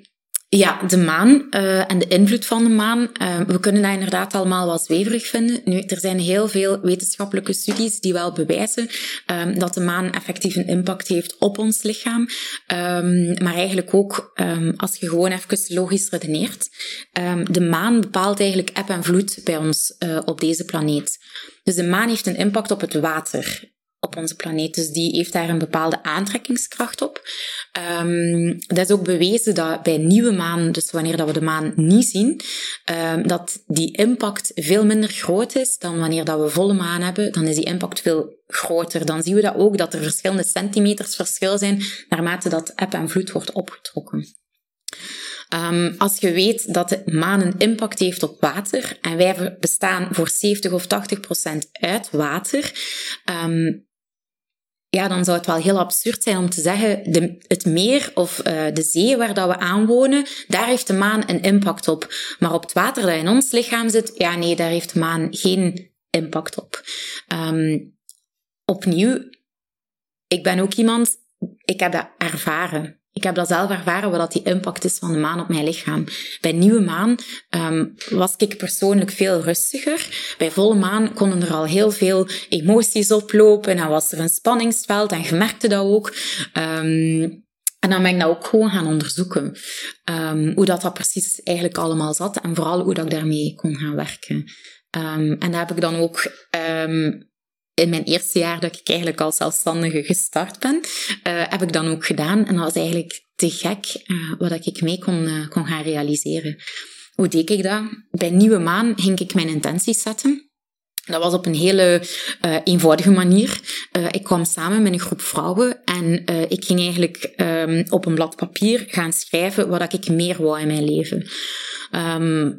ja, de maan eh, en de invloed van de maan. eh, we kunnen dat inderdaad allemaal wel zweverig vinden. Nu, er zijn heel veel wetenschappelijke studies die wel bewijzen ehm, dat de maan effectief een impact heeft op ons lichaam. Ehm, maar eigenlijk ook, ehm, als je gewoon even logisch redeneert, de maan bepaalt eigenlijk eb en vloed bij ons eh, op deze planeet. Dus de maan heeft een impact op het water op onze planeet. Dus die heeft daar een bepaalde aantrekkingskracht op. Ehm, dat is ook bewezen dat bij nieuwe maan, dus wanneer dat we de maan niet zien, ehm, dat die impact veel minder groot is dan wanneer dat we volle maan hebben. Dan is die impact veel groter. Dan zien we dat ook, dat er verschillende centimeters verschil zijn naarmate dat eb en vloed wordt opgetrokken. Ehm, als je weet dat de maan een impact heeft op water en wij bestaan voor 70 of 80 procent uit water, ja, dan zou het wel heel absurd zijn om te zeggen, de, het meer of eh, de zee waar dat we aanwonen, daar heeft de maan een impact op. Maar op het water dat in ons lichaam zit, ja nee, daar heeft de maan geen impact op. Ehm, opnieuw, ik ben ook iemand, ik heb dat ervaren. Ik heb dat zelf ervaren, wat dat die impact is van de maan op mijn lichaam. Bij nieuwe maan ehm, was ik persoonlijk veel rustiger. Bij volle maan konden er al heel veel emoties oplopen en was er een spanningsveld en je merkte dat ook. Ehm, en dan ben ik dat ook gewoon gaan onderzoeken. Ehm, hoe dat, dat precies eigenlijk allemaal zat en vooral hoe dat ik daarmee kon gaan werken. En dat heb ik dan ook in mijn eerste jaar dat ik eigenlijk als zelfstandige gestart ben, eh, heb ik dan ook gedaan. En dat was eigenlijk te gek eh, wat ik mee kon, eh, kon gaan realiseren. Hoe deed ik dat? Bij Nieuwe Maan ging ik mijn intenties zetten. Dat was op een hele eenvoudige manier. Ik kwam samen met een groep vrouwen en ik ging eigenlijk ehm, op een blad papier gaan schrijven wat ik meer wou in mijn leven. Ehm,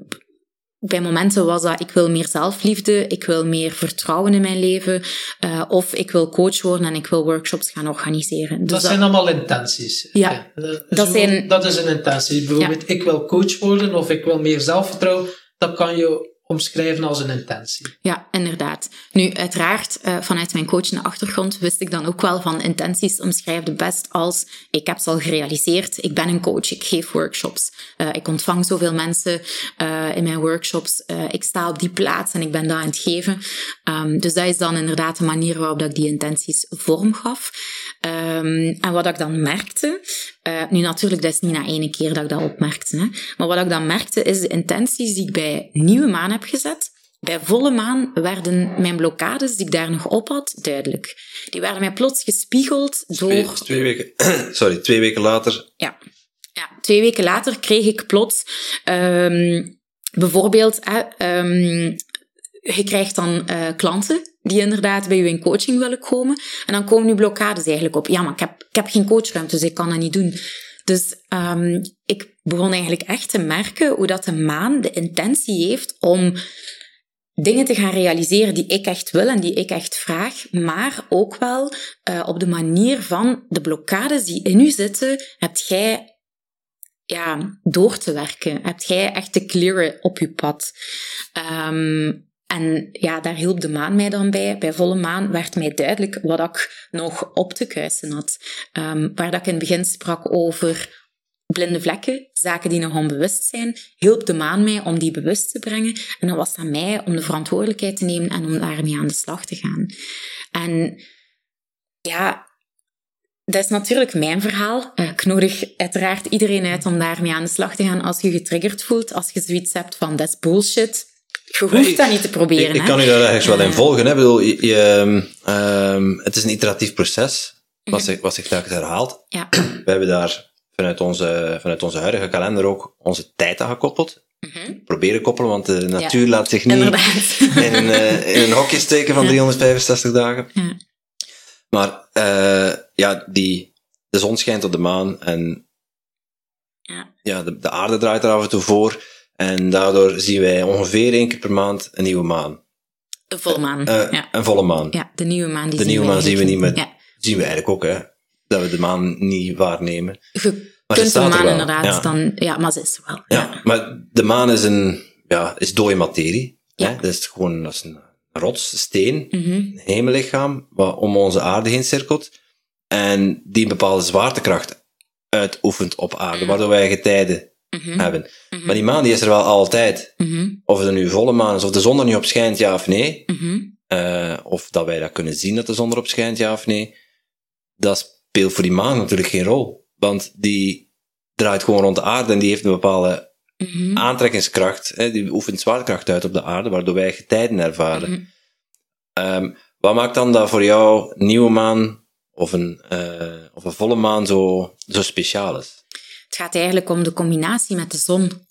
bij momenten was dat ik wil meer zelfliefde, ik wil meer vertrouwen in mijn leven, uh, of ik wil coach worden en ik wil workshops gaan organiseren. Dus dat, zijn allemaal intenties. Ja, dat, zijn, dat is een intentie. Bijvoorbeeld, ik wil coach worden of ik wil meer zelfvertrouwen. Dat kan je omschrijven als een intentie. Ja, inderdaad. Nu, uiteraard, uh, vanuit mijn coachende achtergrond wist ik dan ook wel van intenties omschrijf de best als ik heb ze al gerealiseerd, ik ben een coach, ik geef workshops, uh, ik ontvang zoveel mensen uh, in mijn workshops, ik sta op die plaats en ik ben daar aan het geven. Um, dus dat is dan inderdaad de manier waarop ik die intenties vorm gaf. Um, en wat ik dan merkte, uh, nu natuurlijk, dat is niet na één keer dat ik dat opmerkte. Hè. Maar wat ik dan merkte, is de intenties die ik bij nieuwe maan heb gezet. Bij volle maan werden mijn blokkades die ik daar nog op had, duidelijk. Die werden mij plots gespiegeld door... Twee, twee weken... Sorry, twee weken later... Ja. ja, twee weken later kreeg ik plots... Um, bijvoorbeeld... um, je krijgt dan uh, klanten die inderdaad bij u in coaching willen komen. En dan komen nu blokkades eigenlijk op. Ja, maar ik heb, ik heb geen coachruimte, dus ik kan dat niet doen. Dus um, ik begon eigenlijk echt te merken hoe dat de maan de intentie heeft om dingen te gaan realiseren die ik echt wil en die ik echt vraag, maar ook wel uh, op de manier van de blokkades die in u zitten, hebt jij ja, door te werken. Hebt jij echt te clearen op je pad. Um, en ja, daar hielp de maan mij dan bij. Bij volle maan werd mij duidelijk wat ik nog op te kuisen had. Um, waar dat ik in het begin sprak over blinde vlekken, zaken die nog onbewust zijn, hielp de maan mij om die bewust te brengen. En dan was het aan mij om de verantwoordelijkheid te nemen en om daarmee aan de slag te gaan. En ja, dat is natuurlijk mijn verhaal. Eh, ik nodig uiteraard iedereen uit om daarmee aan de slag te gaan als je getriggerd voelt, als je zoiets hebt van, dat is bullshit je hoeft dat niet te proberen. Ik, ik kan u daar eigenlijk wel in volgen. Hè. Ik bedoel, je, je, um, het is een iteratief proces, wat, zich, wat zich telkens herhaalt. Ja. We hebben daar vanuit onze, vanuit onze huidige kalender ook onze tijd aan gekoppeld. Mm-hmm. Proberen koppelen, want de natuur laat zich niet in een, uh, in een hokje steken van 365 dagen. Ja. Maar uh, ja, die, de zon schijnt op de maan en ja. Ja, de, de aarde draait er af en toe voor. En daardoor zien wij ongeveer één keer per maand een nieuwe maan. Een volle maan. Uh, ja. Een volle maan. Ja, de nieuwe maan. Die de nieuwe maan zien we niet, maar ja. zien we eigenlijk ook, hè. Dat we de maan niet waarnemen. Je maar kunt de maan inderdaad ja. dan... Ja, maar ze is er wel. Ja, maar de maan is een... Ja, is dode materie. Hè? Dat is gewoon dat is een rots, steen, mm -hmm. een hemellichaam, wat om onze aarde heen cirkelt. En die een bepaalde zwaartekracht uitoefent op aarde, waardoor wij getijden Mm-hmm. hebben. Maar die maan die is er wel altijd. Mm-hmm. Of het nu volle maan is, of de zon er nu op schijnt, ja of nee. Uh, of dat wij dat kunnen zien dat de zon erop schijnt, ja of nee. Dat speelt voor die maan natuurlijk geen rol. Want die draait gewoon rond de aarde en die heeft een bepaalde aantrekkingskracht. Hè, die oefent zwaartekracht uit op de aarde, waardoor wij getijden ervaren. Um, wat maakt dan dat voor jou nieuwe maan of een, uh, of een volle maan zo, zo speciaal is? Het gaat eigenlijk om de combinatie met de zon.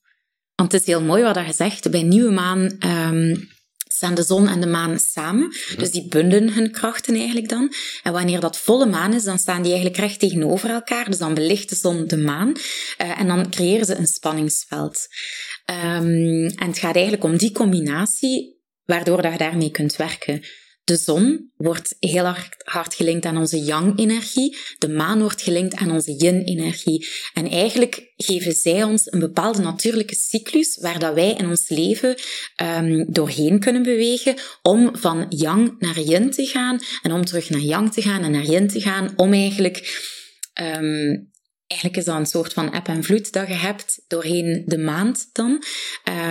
Want het is heel mooi wat je zegt. Bij nieuwe maan um, staan de zon en de maan samen. Dus die bundelen hun krachten eigenlijk dan. En wanneer dat volle maan is, dan staan die eigenlijk recht tegenover elkaar. Dus dan belicht de zon de maan. Uh, en dan creëren ze een spanningsveld. Um, en het gaat eigenlijk om die combinatie, waardoor dat je daarmee kunt werken. De zon wordt heel hard, gelinkt aan onze yang-energie. De maan wordt gelinkt aan onze yin-energie. En eigenlijk geven zij ons een bepaalde natuurlijke cyclus waar wij in ons leven um, doorheen kunnen bewegen om van yang naar yin te gaan en om terug naar yang te gaan en naar yin te gaan om eigenlijk um, Eigenlijk is dat een soort van eb en vloed dat je hebt doorheen de maand dan.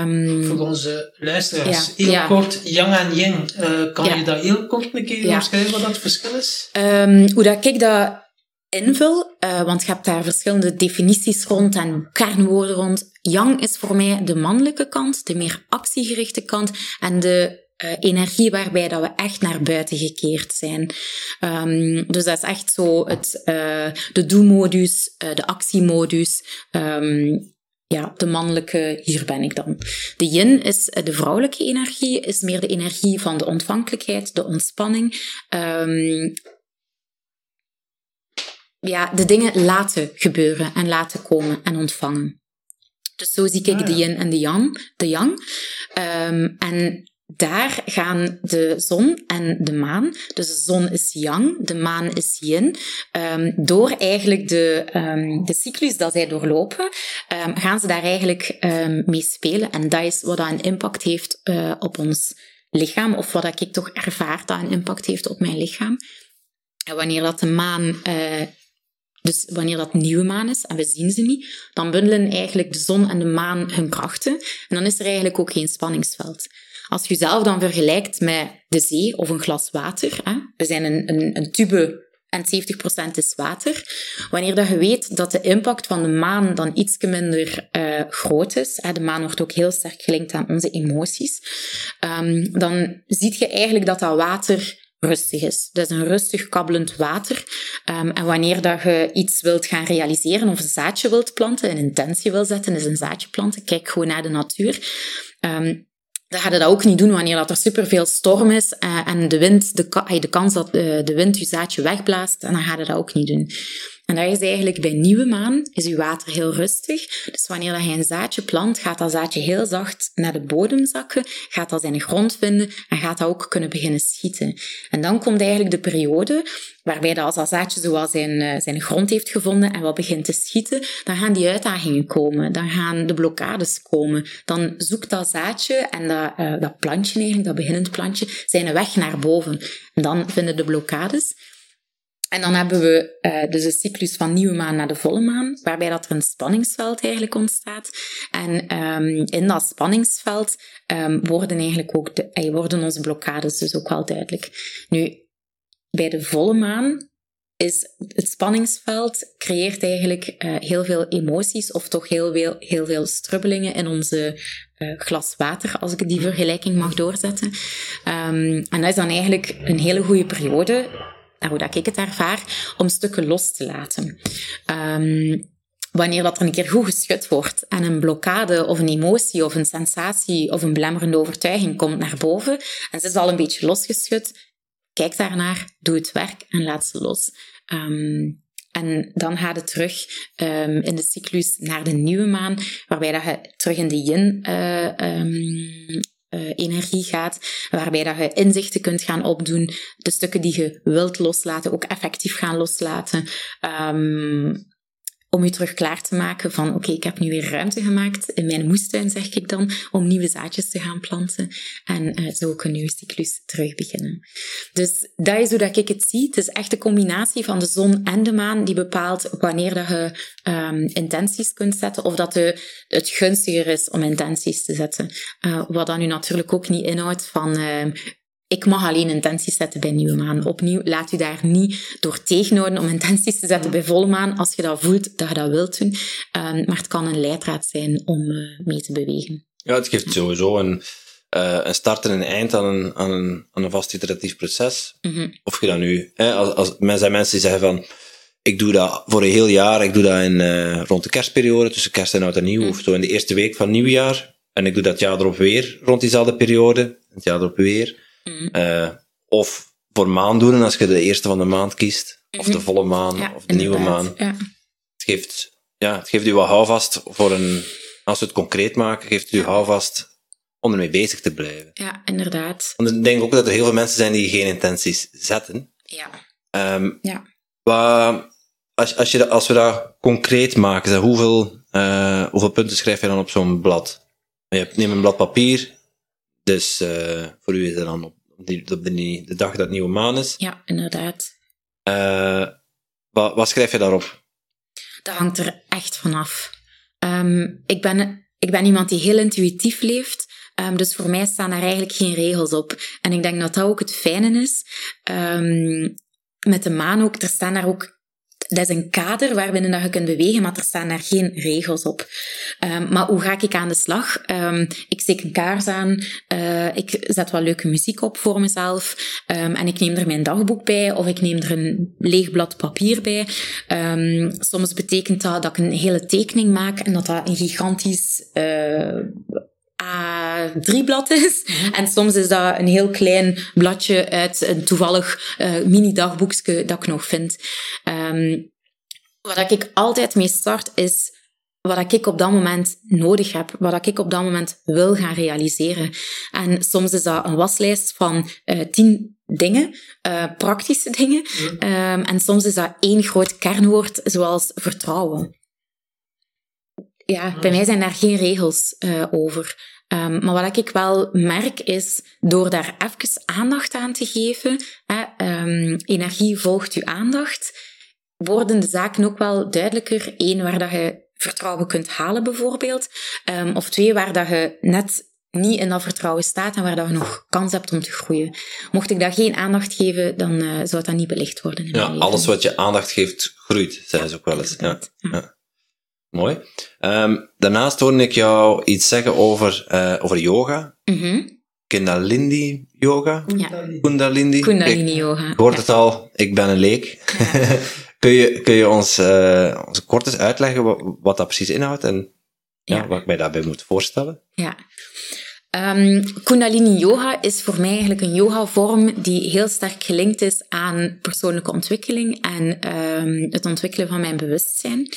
Um, Voor onze luisteraars, ja, heel ja. kort, yang en yin. Uh, kan ja. je dat heel kort een keer omschrijven wat dat verschil is? Um, hoe dat ik dat invul, uh, want je hebt daar verschillende definities rond en kernwoorden rond. Yang is voor mij de mannelijke kant, de meer actiegerichte kant en de uh, energie waarbij dat we echt naar buiten gekeerd zijn. Um, dus dat is echt zo het, uh, de do-modus, uh, de actiemodus. Um, ja, de mannelijke, hier ben ik dan. De yin is de vrouwelijke energie, is meer de energie van de ontvankelijkheid, de ontspanning. Um, ja, de dingen laten gebeuren en laten komen en ontvangen. Dus zo zie ik Ah, de yin en de yang. De yang. Ehm, en daar gaan de zon en de maan, dus de zon is yang, de maan is yin, ehm, door eigenlijk de, ehm, de cyclus dat zij doorlopen, ehm, gaan ze daar eigenlijk mee spelen. En dat is wat dat een impact heeft eh, op ons lichaam, of wat dat ik toch ervaar dat een impact heeft op mijn lichaam. En wanneer dat de maan, eh, dus wanneer dat nieuwe maan is en we zien ze niet, dan bundelen eigenlijk de zon en de maan hun krachten. En dan is er eigenlijk ook geen spanningsveld. Als je jezelf dan vergelijkt met de zee of een glas water, hè, we zijn een, een, een tube en 70% is water. Wanneer dat je weet dat de impact van de maan dan iets minder eh, groot is, hè, de maan wordt ook heel sterk gelinkt aan onze emoties, ehm, dan zie je eigenlijk dat dat water rustig is. Dat is een rustig kabbelend water. Ehm, en wanneer dat je iets wilt gaan realiseren of een zaadje wilt planten, een intentie wil zetten, is een zaadje planten, kijk gewoon naar de natuur. Ehm, dan ga je dat ook niet doen wanneer dat er superveel storm is eh, en de wind, de, de kans dat eh, de wind je zaadje wegblaast, en dan ga je dat ook niet doen. En dat is eigenlijk bij nieuwe maan, is je water heel rustig. Dus wanneer dat je een zaadje plant, gaat dat zaadje heel zacht naar de bodem zakken, gaat dat zijn grond vinden en gaat dat ook kunnen beginnen schieten. En dan komt eigenlijk de periode waarbij dat als dat zaadje zoal zijn, eh, zijn grond heeft gevonden en wat begint te schieten, dan gaan die uitdagingen komen, dan gaan de blokkades komen. Dan zoekt dat zaadje en dat, eh, dat plantje eigenlijk, dat beginnend plantje, zijn weg naar boven. En dan vinden de blokkades. En dan hebben we eh, dus de cyclus van nieuwe maan naar de volle maan, waarbij dat er een spanningsveld eigenlijk ontstaat. En ehm, in dat spanningsveld ehm, worden eigenlijk ook de, eh, worden onze blokkades dus ook wel duidelijk. Nu, bij de volle maan is het spanningsveld creëert eigenlijk eh, heel veel emoties of toch heel veel, heel veel strubbelingen in onze eh, glas water, als ik die vergelijking mag doorzetten. Ehm, en dat is dan eigenlijk een hele goede periode, hoe dat ik het ervaar, om stukken los te laten. Ehm, wanneer dat er een keer goed geschud wordt en een blokkade of een emotie of een sensatie of een belemmerende overtuiging komt naar boven en ze is al een beetje losgeschud, kijk daarnaar, doe het werk en laat ze los. Ehm, en dan gaat het terug ehm, in de cyclus naar de nieuwe maan, waarbij dat je terug in de yin ehm, eh, energie gaat, waarbij dat je inzichten kunt gaan opdoen, de stukken die je wilt loslaten ook effectief gaan loslaten. Ehm, om je terug klaar te maken van oké, ik heb nu weer ruimte gemaakt in mijn moestuin, zeg ik dan, om nieuwe zaadjes te gaan planten. En eh, zo ook een nieuwe cyclus terug beginnen. Dus dat is hoe dat ik het zie. Het is echt de combinatie van de zon en de maan die bepaalt wanneer dat je ehm, intenties kunt zetten of dat het gunstiger is om intenties te zetten. Eh, wat dan nu natuurlijk ook niet inhoudt van ehm, ik mag alleen intenties zetten bij nieuwe maan. Opnieuw, laat u daar niet door tegenhouden om intenties te zetten bij volle maan als je dat voelt dat je dat wilt doen. Ehm, maar het kan een leidraad zijn om eh, mee te bewegen. Ja, het geeft sowieso een, eh, een start en een eind aan een, aan een, aan een vast iteratief proces. Mhm. Of je dat nu... Hè, als, als, er zijn mensen die zeggen van... Ik doe dat voor een heel jaar. Ik doe dat in, eh, rond de kerstperiode, tussen kerst en oud en nieuw. Of zo in de eerste week van nieuwjaar. En ik doe dat jaar erop weer, rond diezelfde periode. Het jaar erop weer. Eh, of voor maandoenen, als je de eerste van de maand kiest. Of de volle maan, Ja, of de nieuwe maan. Ja. Het geeft, ja, het geeft u wat houvast voor een... Als we het concreet maken, geeft het u houvast om ermee bezig te blijven. ja, inderdaad. Want ik denk ook dat er heel veel mensen zijn die geen intenties zetten. Ja. Ehm, Ja. wat- als, als, je, als we dat concreet maken, zeg, hoeveel, eh, hoeveel punten schrijf je dan op zo'n blad? Je hebt- neem een blad papier, dus eh, voor u is dat dan op, die, op de, de dag dat nieuwe maan is. ja, inderdaad. Eh, wat, wat schrijf je daarop? Dat hangt er echt vanaf. Ehm ik, ben, ik ben iemand die heel intuïtief leeft. Ehm, dus voor mij staan daar eigenlijk geen regels op. En ik denk dat dat ook het fijne is. Ehm, met de maan ook, er staan daar ook... Dat is een kader waarbinnen dat je kunt bewegen, maar er staan daar geen regels op. Ehm, maar hoe ga ik aan de slag? Ehm, ik steek een kaars aan, eh, ik zet wat leuke muziek op voor mezelf ehm, en ik neem er mijn dagboek bij of ik neem er een leeg blad papier bij. Soms betekent dat dat ik een hele tekening maak en dat dat een gigantisch eh, A3-blad is. En soms is dat een heel klein bladje uit een toevallig eh, mini-dagboekje dat ik nog vind. Ehm, wat ik altijd mee start is, wat ik op dat moment nodig heb, wat ik op dat moment wil gaan realiseren. En soms is dat een waslijst van uh, tien dingen, uh, praktische dingen. Um, en soms is dat één groot kernwoord, zoals vertrouwen. Ja, bij mij zijn daar geen regels uh, over. Um, maar wat ik wel merk is, door daar even aandacht aan te geven, hè, um, energie volgt je aandacht, worden de zaken ook wel duidelijker. Eén, waar dat je vertrouwen kunt halen bijvoorbeeld. Um, of twee, waar dat je net niet in dat vertrouwen staat en waar dat je nog kans hebt om te groeien. Mocht ik daar geen aandacht geven, dan uh, zou dat niet belicht worden. In ja, alles wat je aandacht geeft, groeit, zeggen ze ook wel eens. Ja, ja. Mooi. Um, daarnaast hoorde ik jou iets zeggen over, uh, over yoga. Mm -hmm. Kundalini yoga. Ja. Kundalini. Kundalini yoga. Ik hoor het al, ik ben een leek. Ja. kun, je, kun je ons, uh, ons kort eens uitleggen wat, wat dat precies inhoudt en ja. ja. wat ik mij daarbij moet voorstellen? Ja. Um, Kundalini Yoga is voor mij eigenlijk een yoga-vorm die heel sterk gelinkt is aan persoonlijke ontwikkeling en um, het ontwikkelen van mijn bewustzijn.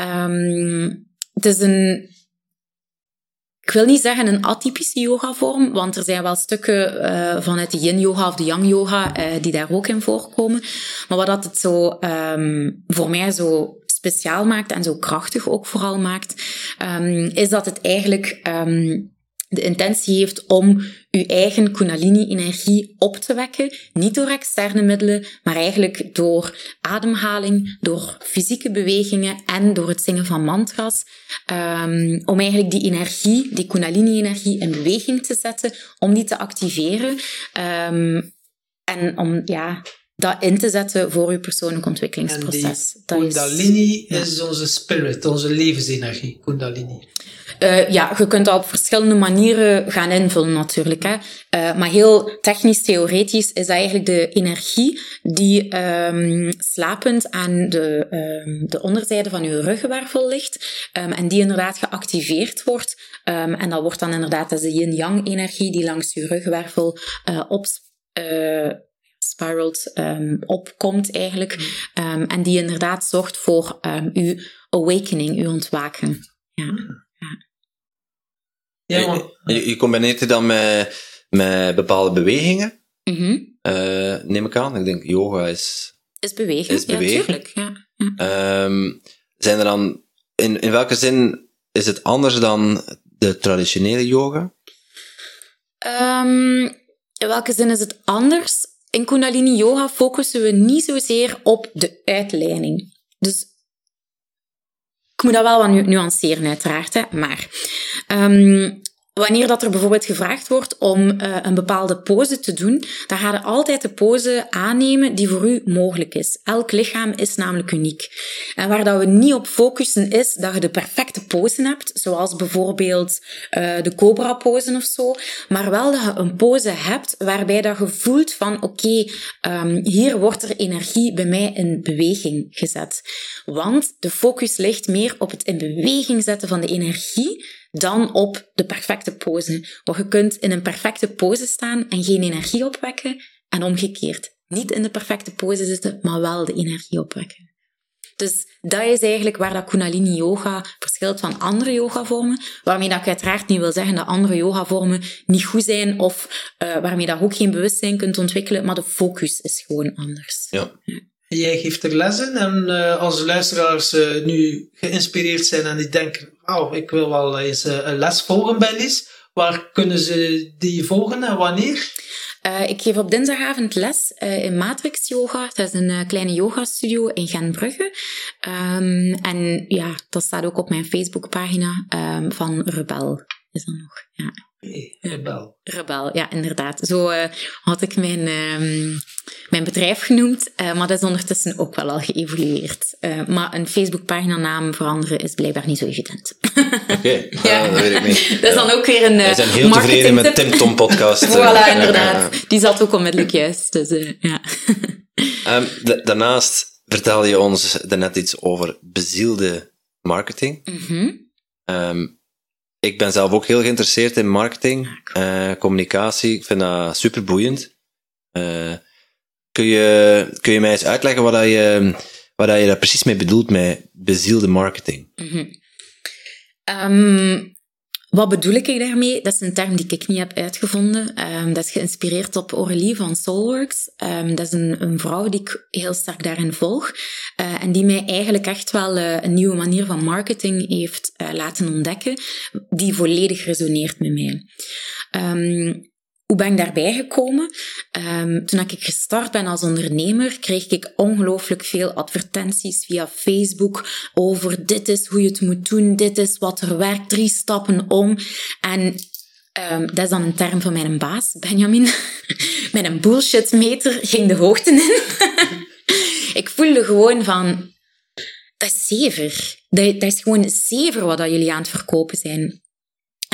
Um, het is een, ik wil niet zeggen een atypische yoga-vorm, want er zijn wel stukken uh, vanuit de yin-yoga of de yang-yoga uh, die daar ook in voorkomen. Maar wat dat het zo voor mij zo speciaal maakt en zo krachtig ook vooral maakt, is dat het eigenlijk de intentie heeft om uw eigen Kundalini-energie op te wekken. Niet door externe middelen, maar eigenlijk door ademhaling, door fysieke bewegingen en door het zingen van mantras. Um, om eigenlijk die energie, die Kundalini-energie in beweging te zetten, om die te activeren. Um, en om, ja, dat in te zetten voor uw persoonlijk ontwikkelingsproces. En die Kundalini is, is onze spirit, onze levensenergie, Kundalini. Uh, ja, je kunt dat op verschillende manieren gaan invullen natuurlijk. Hè. Uh, maar heel technisch, theoretisch is eigenlijk de energie die um, slapend aan de, um, de onderzijde van je ruggenwervel ligt um, en die inderdaad geactiveerd wordt. en dat wordt dan inderdaad de yin-yang energie die langs je ruggenwervel uh, op spiralt um, opkomt eigenlijk. En die inderdaad zorgt voor um, uw awakening, uw ontwaken. Ja. Ja. ja je, je, combineert het dan met, met bepaalde bewegingen, mm -hmm. uh, neem ik aan. Ik denk yoga is... Is bewegen, is bewegen. ja, tuurlijk. Ja. zijn er dan... In, in welke zin is het anders dan de traditionele yoga? in welke zin is het anders? In Kundalini Yoga focussen we niet zozeer op de uitleiding. Dus moet dat wel wat nuanceren, uiteraard. Hè? Maar um, Wanneer dat er bijvoorbeeld gevraagd wordt om uh, een bepaalde pose te doen, dan ga je altijd de pose aannemen die voor u mogelijk is. Elk lichaam is namelijk uniek. En waar dat we niet op focussen is dat je de perfecte pose hebt, zoals bijvoorbeeld uh, de cobra pose of zo, maar wel dat je een pose hebt waarbij dat je voelt van oké, okay, um, hier wordt er energie bij mij in beweging gezet. Want de focus ligt meer op het in beweging zetten van de energie dan op de perfecte pose. Want je kunt in een perfecte pose staan en geen energie opwekken en omgekeerd. Niet in de perfecte pose zitten, maar wel de energie opwekken. Dus dat is eigenlijk waar dat Kundalini Yoga verschilt van andere yogavormen. Waarmee dat ik uiteraard niet wil zeggen dat andere yogavormen niet goed zijn of uh, waarmee dat je ook geen bewustzijn kunt ontwikkelen, maar de focus is gewoon anders. Ja. Jij geeft er lessen en uh, als luisteraars uh, nu geïnspireerd zijn en die denken, oh, ik wil wel eens uh, een les volgen bij Lies, waar kunnen ze die volgen en wanneer? ik geef op dinsdagavond les in Matrix Yoga. Dat is een kleine yogastudio in Genbrugge. Um, en ja, dat staat ook op mijn Facebookpagina um, van Rebel. Is dat nog, ja. Rebel. Rebel, ja, inderdaad. Zo uh, had ik mijn, uh, mijn bedrijf genoemd, uh, maar dat is ondertussen ook wel al geëvolueerd. maar een Facebookpagina naam veranderen is blijkbaar niet zo evident. Oké, okay. ja. dat weet ik niet. Dat is dan ook weer een Wij zijn heel tevreden met Tim Tom podcast. voilà, inderdaad. Die zat ook onmiddellijk juist. Dus, ja. Um, daarnaast vertelde je ons daarnet iets over bezielde marketing. Mm -hmm. um, ik ben zelf ook heel geïnteresseerd in marketing, uh, communicatie. Ik vind dat super boeiend. Uh, kun, je, kun je mij eens uitleggen wat, je, wat je daar precies mee bedoelt met bezielde marketing? Mm -hmm. Um, wat bedoel ik daarmee? Dat is een term die ik niet heb uitgevonden. Um, dat is geïnspireerd op Aurélie van Soulworks. Um, dat is een, een, vrouw die ik heel sterk daarin volg. Uh, en die mij eigenlijk echt wel uh, een nieuwe manier van marketing heeft uh, laten ontdekken, die volledig resoneert met mij. Um, hoe ben ik daarbij gekomen? Um, toen ik gestart ben als ondernemer, kreeg ik ongelooflijk veel advertenties via Facebook over dit is hoe je het moet doen, dit is wat er werkt, drie stappen om. En um, dat is dan een term van mijn baas, Benjamin. Met een bullshitmeter ging de hoogte in. ik voelde gewoon van, dat is zever. Dat, dat is gewoon zever wat dat jullie aan het verkopen zijn.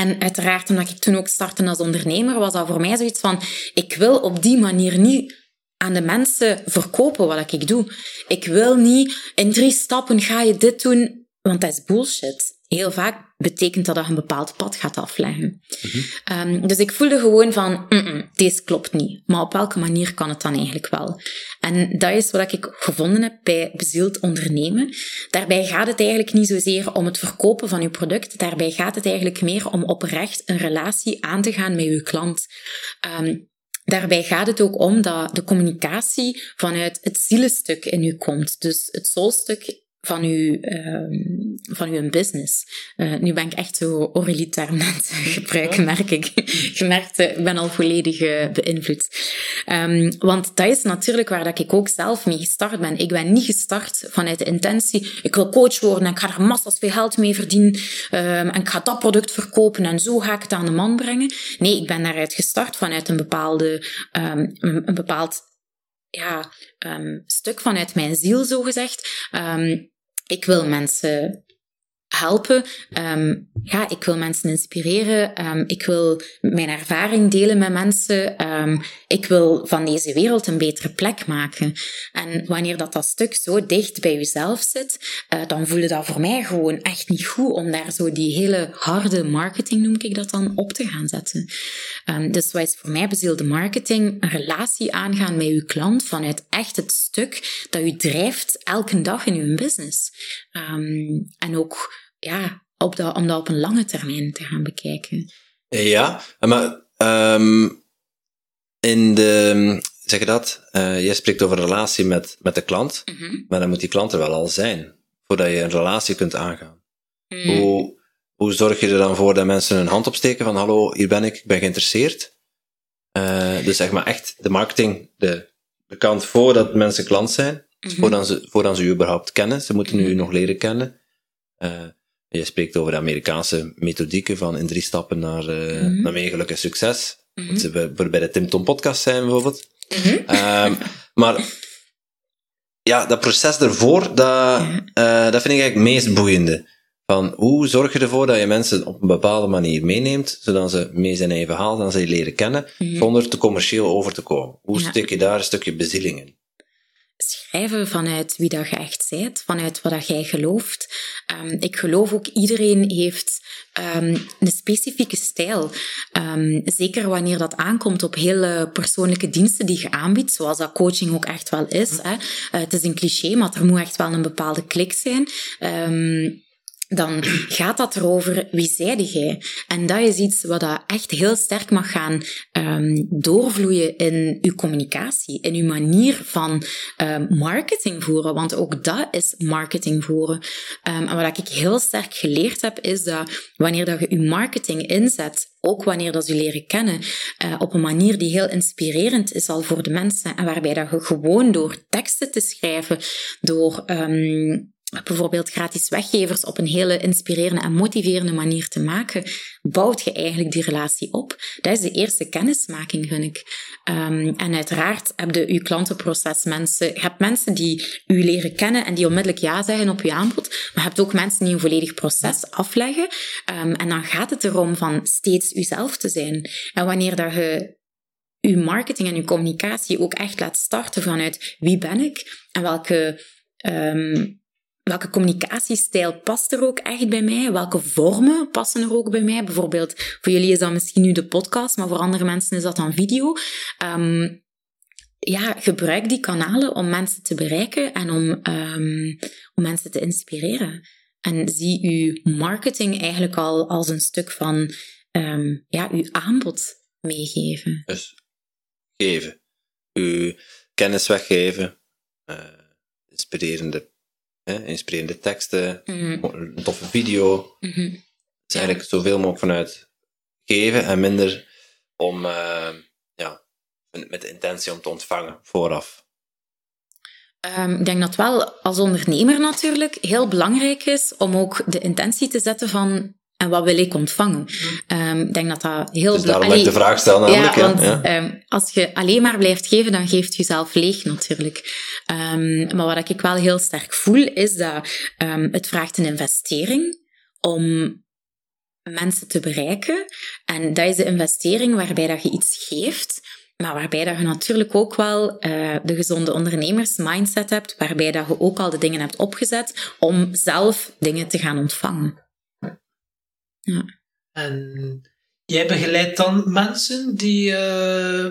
En uiteraard, omdat ik toen ook startte als ondernemer, was dat voor mij zoiets van: ik wil op die manier niet aan de mensen verkopen wat ik doe. Ik wil niet in drie stappen ga je dit doen, want dat is bullshit. Heel vaak betekent dat dat een bepaald pad gaat afleggen. um, dus ik voelde gewoon van, mm -mm, deze klopt niet. Maar op welke manier kan het dan eigenlijk wel? En dat is wat ik gevonden heb bij bezield ondernemen. Daarbij gaat het eigenlijk niet zozeer om het verkopen van je product. Daarbij gaat het eigenlijk meer om oprecht een relatie aan te gaan met je klant. Um, Daarbij gaat het ook om dat de communicatie vanuit het zielenstuk in u komt. Dus het soulstuk van uw, um, van uw business. Uh, nu ben ik echt zo Aurélie-term aan het gebruiken, merk ik. Je merkt, eh, ik ben al volledig uh, beïnvloed. Um, want dat is natuurlijk waar dat ik ook zelf mee gestart ben. Ik ben niet gestart vanuit de intentie, ik wil coach worden en ik ga er massas veel geld mee verdienen um, en ik ga dat product verkopen en zo ga ik het aan de man brengen. Nee, ik ben daaruit gestart vanuit een bepaalde, een bepaald ja, um, stuk vanuit mijn ziel, zo gezegd. Um, ik wil mensen helpen. Um, ja, ik wil mensen inspireren. Um, ik wil mijn ervaring delen met mensen. Um, ik wil van deze wereld een betere plek maken. En wanneer dat, dat stuk zo dicht bij jezelf zit, uh, dan voelde dat voor mij gewoon echt niet goed om daar zo die hele harde marketing, noem ik dat dan, op te gaan zetten. dus wat is voor mij bezielde marketing? Een relatie aangaan met je klant vanuit echt het stuk dat je drijft elke dag in je business. En ook ja, op dat, om dat op een lange termijn te gaan bekijken. Ja, maar um, in de, zeg je dat, uh, jij spreekt over een relatie met, met de klant, mm -hmm. maar dan moet die klant er wel al zijn, voordat je een relatie kunt aangaan. Mm. Hoe, hoe zorg je er dan voor dat mensen hun hand opsteken van hallo, hier ben ik, ik ben geïnteresseerd? Uh, dus zeg maar echt de marketing, de, de kant voordat mensen klant zijn, mm -hmm. voordat, ze, voordat ze u überhaupt kennen, ze moeten u nog leren kennen. Uh, je spreekt over de Amerikaanse methodieken van in drie stappen naar, uh, mm -hmm. naar meer geluk en succes. Mm -hmm. we bij de Tim Tom podcast zijn bijvoorbeeld. Um, maar ja, dat proces ervoor, dat, uh, dat vind ik eigenlijk het meest boeiende. Van hoe zorg je ervoor dat je mensen op een bepaalde manier meeneemt, zodat ze mee zijn eigen verhaal, dan ze je leren kennen, zonder te commercieel over te komen. Hoe ja. je daar een stukje bezieling in? Schrijven vanuit wie dat je echt bent, vanuit wat dat jij gelooft. Um, ik geloof ook iedereen heeft um, een specifieke stijl. Um, zeker wanneer dat aankomt op hele persoonlijke diensten die je aanbiedt, zoals dat coaching ook echt wel is. Hè. Uh, het is een cliché, maar er moet echt wel een bepaalde klik zijn dan gaat dat erover wie zijde jij. En dat is iets wat dat echt heel sterk mag gaan um, doorvloeien in uw communicatie, in uw manier van um, marketing voeren. Want ook dat is marketing voeren. Um, en wat ik heel sterk geleerd heb, is dat wanneer dat je uw marketing inzet, ook wanneer dat ze leren kennen, uh, op een manier die heel inspirerend is al voor de mensen. En waarbij dat je gewoon door teksten te schrijven, door um, bijvoorbeeld gratis weggevers op een hele inspirerende en motiverende manier te maken, bouwt je eigenlijk die relatie op. Dat is de eerste kennismaking, vind ik. Um, en uiteraard heb je je klantenproces mensen, je hebt mensen die u leren kennen en die onmiddellijk ja zeggen op je aanbod, maar je hebt ook mensen die een volledig proces afleggen. Um, en dan gaat het erom van steeds uzelf te zijn. En wanneer dat je uw marketing en uw communicatie ook echt laat starten vanuit wie ben ik en welke um, welke communicatiestijl past er ook echt bij mij? Welke vormen passen er ook bij mij? Bijvoorbeeld, voor jullie is dat misschien nu de podcast, maar voor andere mensen is dat dan video. Um, ja, gebruik die kanalen om mensen te bereiken en om, um, om mensen te inspireren. En zie uw marketing eigenlijk al als een stuk van ehm, ja, uw aanbod meegeven. Dus geven. Uw kennis weggeven. Uh, inspirerende, inspirerende teksten. Mhm. Een toffe video. Mhm. Dus eigenlijk zoveel mogelijk vanuit geven en minder om, uh, ja, met de intentie om te ontvangen vooraf. Um, ik denk dat wel als ondernemer natuurlijk heel belangrijk is om ook de intentie te zetten van en wat wil ik ontvangen? Um, ik denk dat dat heel dus daarom ik de vraag stel namelijk. Ja, want ja. Um, als je alleen maar blijft geven, dan geeft je jezelf leeg natuurlijk. Um, maar wat ik wel heel sterk voel, is dat het vraagt een investering om mensen te bereiken. En dat is de investering waarbij dat je iets geeft, maar waarbij dat je natuurlijk ook wel uh, de gezonde ondernemersmindset hebt, waarbij dat je ook al de dingen hebt opgezet om zelf dingen te gaan ontvangen. Ja. En jij begeleidt dan mensen die uh,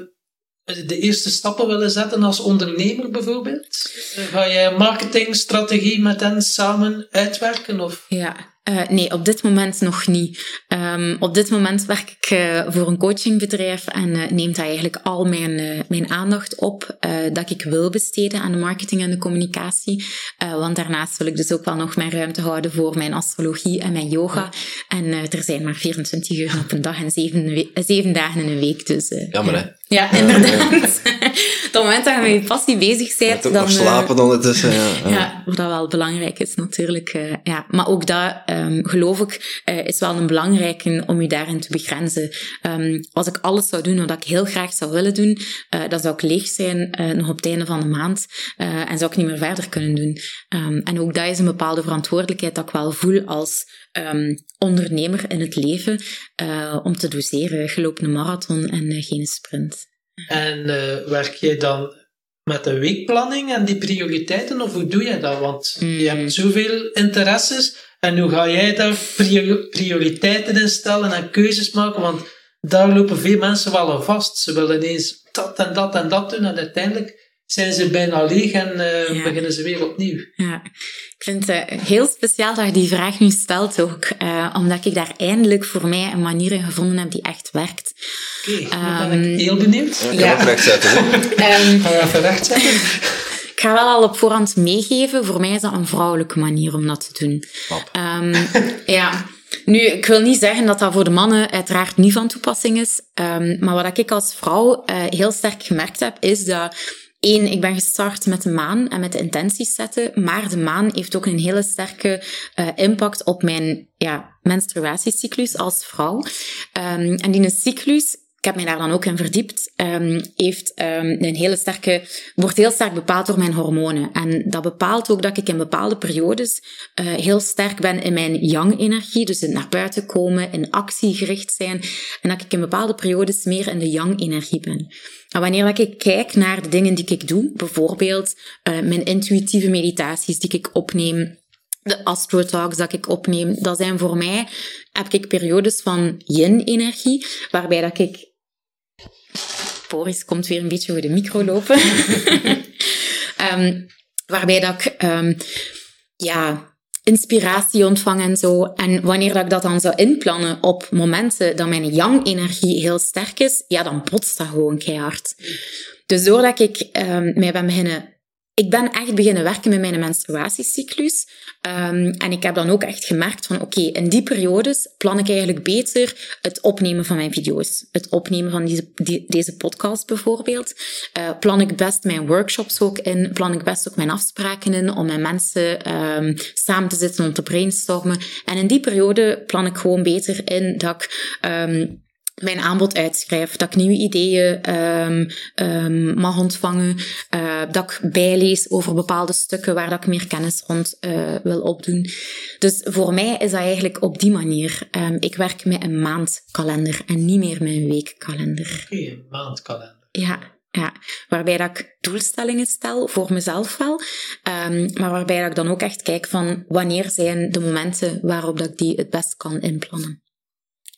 de eerste stappen willen zetten als ondernemer bijvoorbeeld? Ga jij marketingstrategie met hen samen uitwerken? Of? Ja, uh, nee, op dit moment nog niet. Um, op dit moment werk ik uh, voor een coachingbedrijf en uh, neemt dat eigenlijk al mijn, mijn aandacht op dat ik wil besteden aan de marketing en de communicatie. want daarnaast wil ik dus ook wel nog mijn ruimte houden voor mijn astrologie en mijn yoga. En er zijn maar 24 uur op een dag en 7, 7 dagen in een week. Dus, Jammer hè? Ja, inderdaad. op het moment dat je met je passie bezig bent, dan... Nog slapen ondertussen, ja. ja. ja, wat dat wel belangrijk is natuurlijk. ja. Maar ook dat um, geloof ik, uh, is wel een belangrijke om je daarin te begrenzen. Um, als ik alles zou doen wat ik heel graag zou willen doen, uh, dan zou ik leeg zijn uh, nog op het einde van de maand en zou ik niet meer verder kunnen doen. Um, en ook dat is een bepaalde verantwoordelijkheid dat ik wel voel als ondernemer in het leven, om te doseren. Je loopt een marathon en geen sprint. En werk jij dan met de weekplanning en die prioriteiten, of hoe doe je dat? Want je hebt zoveel interesses. En hoe ga jij daar prioriteiten in stellen en keuzes maken? Want daar lopen veel mensen wel aan vast. Ze willen ineens dat en dat en dat doen. En uiteindelijk zijn ze bijna leeg en uh, beginnen ze weer opnieuw. Ja, ik vind het uh, heel speciaal dat je die vraag nu stelt ook. Uh, omdat ik daar eindelijk voor mij een manier in gevonden heb die echt werkt. Oké, okay, um, ben ik heel benieuwd. Ja, ja. recht zetten. um, ga even recht zetten. Ik ga wel al op voorhand meegeven. Voor mij is dat een vrouwelijke manier om dat te doen. Um, ja. Nu, ik wil niet zeggen dat dat voor de mannen uiteraard niet van toepassing is. Um, maar wat ik als vrouw uh, heel sterk gemerkt heb, is dat Eén, ik ben gestart met de maan en met de intenties zetten, maar de maan heeft ook een hele sterke uh, impact op mijn ja, menstruatiecyclus als vrouw. Um, en die cyclus ik heb mij daar dan ook in verdiept, um, heeft um, een hele sterke, wordt heel sterk bepaald door mijn hormonen. En dat bepaalt ook dat ik in bepaalde periodes uh, heel sterk ben in mijn yang-energie, dus in naar buiten komen, in actie gericht zijn, en dat ik in bepaalde periodes meer in de yang-energie ben. En wanneer ik kijk naar de dingen die ik doe, bijvoorbeeld uh, mijn intuïtieve meditaties die ik opneem, de astrotalks dat ik opneem, dat zijn voor mij, heb ik periodes van yin-energie, waarbij dat ik Boris komt weer een beetje voor de micro lopen. um, waarbij dat ik um, ja, inspiratie ontvang en zo. En wanneer dat ik dat dan zou inplannen op momenten dat mijn yang-energie heel sterk is, ja, dan botst dat gewoon keihard. Dus doordat ik um, mij ben beginnen ik ben echt beginnen werken met mijn menstruatiecyclus. Um, en ik heb dan ook echt gemerkt van oké, in die periodes plan ik eigenlijk beter het opnemen van mijn video's. Het opnemen van deze, deze podcast bijvoorbeeld. Uh, plan ik best mijn workshops ook in. Plan ik best ook mijn afspraken in om met mensen um, samen te zitten om te brainstormen. En in die periode plan ik gewoon beter in dat ik um, mijn aanbod uitschrijf, dat ik nieuwe ideeën um, um, mag ontvangen, uh, dat ik bijlees over bepaalde stukken waar dat ik meer kennis rond uh, wil opdoen. Dus voor mij is dat eigenlijk op die manier. Um, ik werk met een maandkalender en niet meer met een weekkalender. Oké, een maandkalender. Ja, ja, waarbij dat ik doelstellingen stel, voor mezelf wel, maar waarbij dat ik dan ook echt kijk van wanneer zijn de momenten waarop dat ik die het best kan inplannen.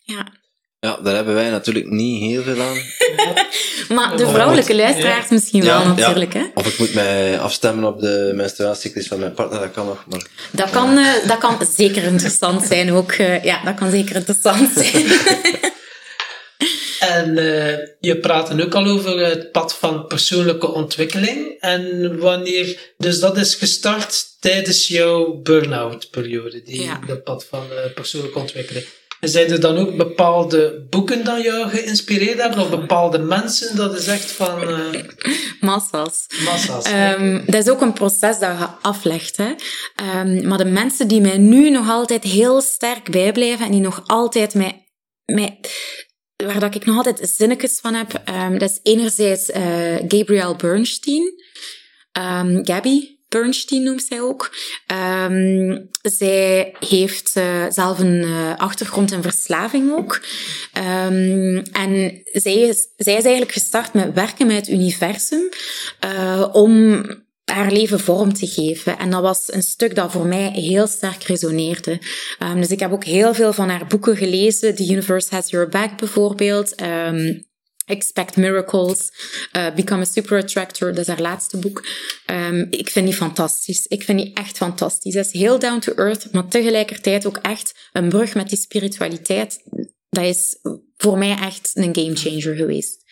Ja. Ja, daar hebben wij natuurlijk niet heel veel aan. Maar de vrouwelijke luisteraars misschien wel natuurlijk. Hè? Of ik moet mij afstemmen op de menstruatiecyclus van mijn partner, dat kan nog. Maar... Dat, kan, uh, dat kan zeker interessant zijn ook. Uh, ja, dat kan zeker interessant zijn. En uh, je praat ook al over het pad van persoonlijke ontwikkeling. En wanneer, dus dat is gestart tijdens jouw burn-out periode, die, ja. dat pad van uh, persoonlijke ontwikkeling. Zijn er dan ook bepaalde boeken dat jou geïnspireerd hebben, of bepaalde mensen dat is echt van. Uh... Massa's. Massa's. Um, dat is ook een proces dat je aflegt. Hè. Um, maar de mensen die mij nu nog altijd heel sterk bijblijven en die nog altijd mij, mij waar dat ik nog altijd zinnetjes van heb, um, dat is enerzijds uh, Gabrielle Bernstein. Gabby Bernstein noemt zij ook. Um, zij heeft uh, zelf een uh, achtergrond in verslaving ook. en zij is, zij is eigenlijk gestart met werken met het universum om haar leven vorm te geven. En dat was een stuk dat voor mij heel sterk resoneerde. Um, dus ik heb ook heel veel van haar boeken gelezen. The Universe Has Your Back bijvoorbeeld. Expect Miracles, uh, Become a Super Attractor, dat is haar laatste boek. Um, ik vind die fantastisch. Ik vind die echt fantastisch. Dat is heel down to earth, maar tegelijkertijd ook echt een brug met die spiritualiteit. Dat is voor mij echt een game changer geweest.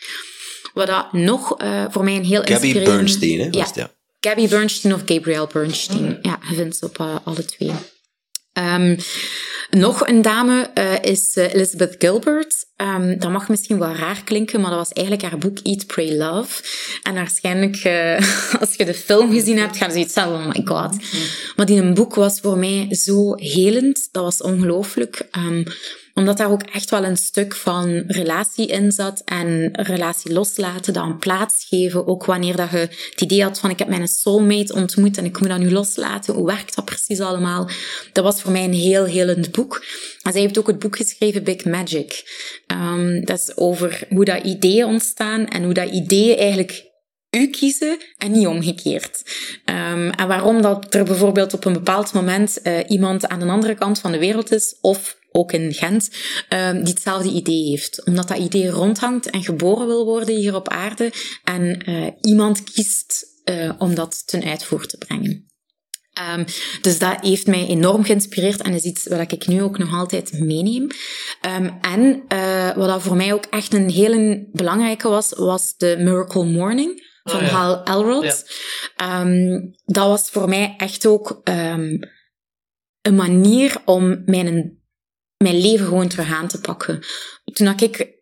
Wat dat nog uh, voor mij een heel Gabby Bernstein, hè? Ja. ja. Gabby Bernstein of Gabrielle Bernstein. Ja, je vindt ze op uh, alle twee. Um, nog een dame uh, is uh, Elizabeth Gilbert. Um, dat mag misschien wel raar klinken, maar dat was eigenlijk haar boek Eat, Pray, Love. En waarschijnlijk, als je de film gezien hebt, ga je zoiets zeggen, oh my god. Maar die een boek was voor mij zo helend. Dat was ongelooflijk. Um, omdat daar ook echt wel een stuk van relatie in zat en relatie loslaten, dat een plaats geven. Ook wanneer dat je het idee had van ik heb mijn soulmate ontmoet en ik moet dat nu loslaten. Hoe werkt dat precies allemaal? Dat was voor mij een heel helend boek. En zij heeft ook het boek geschreven Big Magic. Um, dat is over hoe dat ideeën ontstaan en hoe dat ideeën eigenlijk u kiezen en niet omgekeerd. Um, en waarom dat er bijvoorbeeld op een bepaald moment uh, iemand aan de andere kant van de wereld is, of ook in Gent, um, die hetzelfde idee heeft. Omdat dat idee rondhangt en geboren wil worden hier op aarde en uh, iemand kiest uh, om dat ten uitvoer te brengen. Um, dus dat heeft mij enorm geïnspireerd en is iets wat ik nu ook nog altijd meeneem. Um, en uh, wat dat voor mij ook echt een hele belangrijke was, was de Miracle Morning van oh, ja. Hal Elrod. Ja. Um, dat was voor mij echt ook een manier om mijn, mijn leven gewoon terug aan te pakken. Toen ik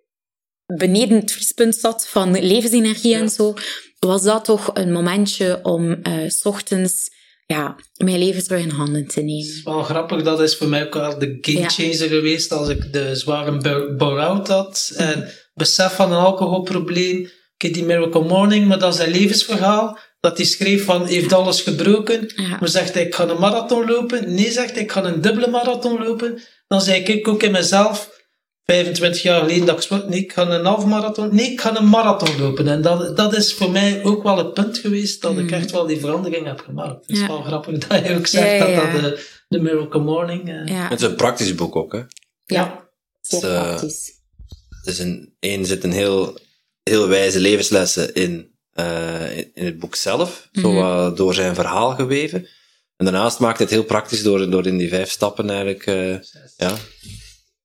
beneden het vriespunt zat van levensenergie ja. en zo, was dat toch een momentje om uh, s ochtends ja, mijn leven terug in handen te nemen. Het is wel grappig, dat is voor mij ook wel de gamechanger ja. geweest als ik de zware burn-out had en besef van een alcoholprobleem Kijk, die Miracle Morning, maar dat is zijn levensverhaal. Dat hij schreef van, heeft alles gebroken. Ja. Maar zegt hij, ik ga een marathon lopen. Nee, zegt hij, ik ga een dubbele marathon lopen. Dan zei ik ook in mezelf, 25 jaar geleden, dat ik nee, ik ga een half marathon. Nee, ik ga een marathon lopen. En dat, dat is voor mij ook wel het punt geweest dat mm. ik echt wel die verandering heb gemaakt. Het is ja. wel grappig dat je ook zegt ja, dat dat de, de Miracle Morning... Uh... Het is een praktisch boek ook, hè? Ja, zeer uh, praktisch. Het is een, één zit een heel heel wijze levenslessen in, uh, in, het boek zelf, mm -hmm. zo uh, door zijn verhaal geweven. En daarnaast maakt het heel praktisch door, door in die vijf stappen eigenlijk, uh, ja,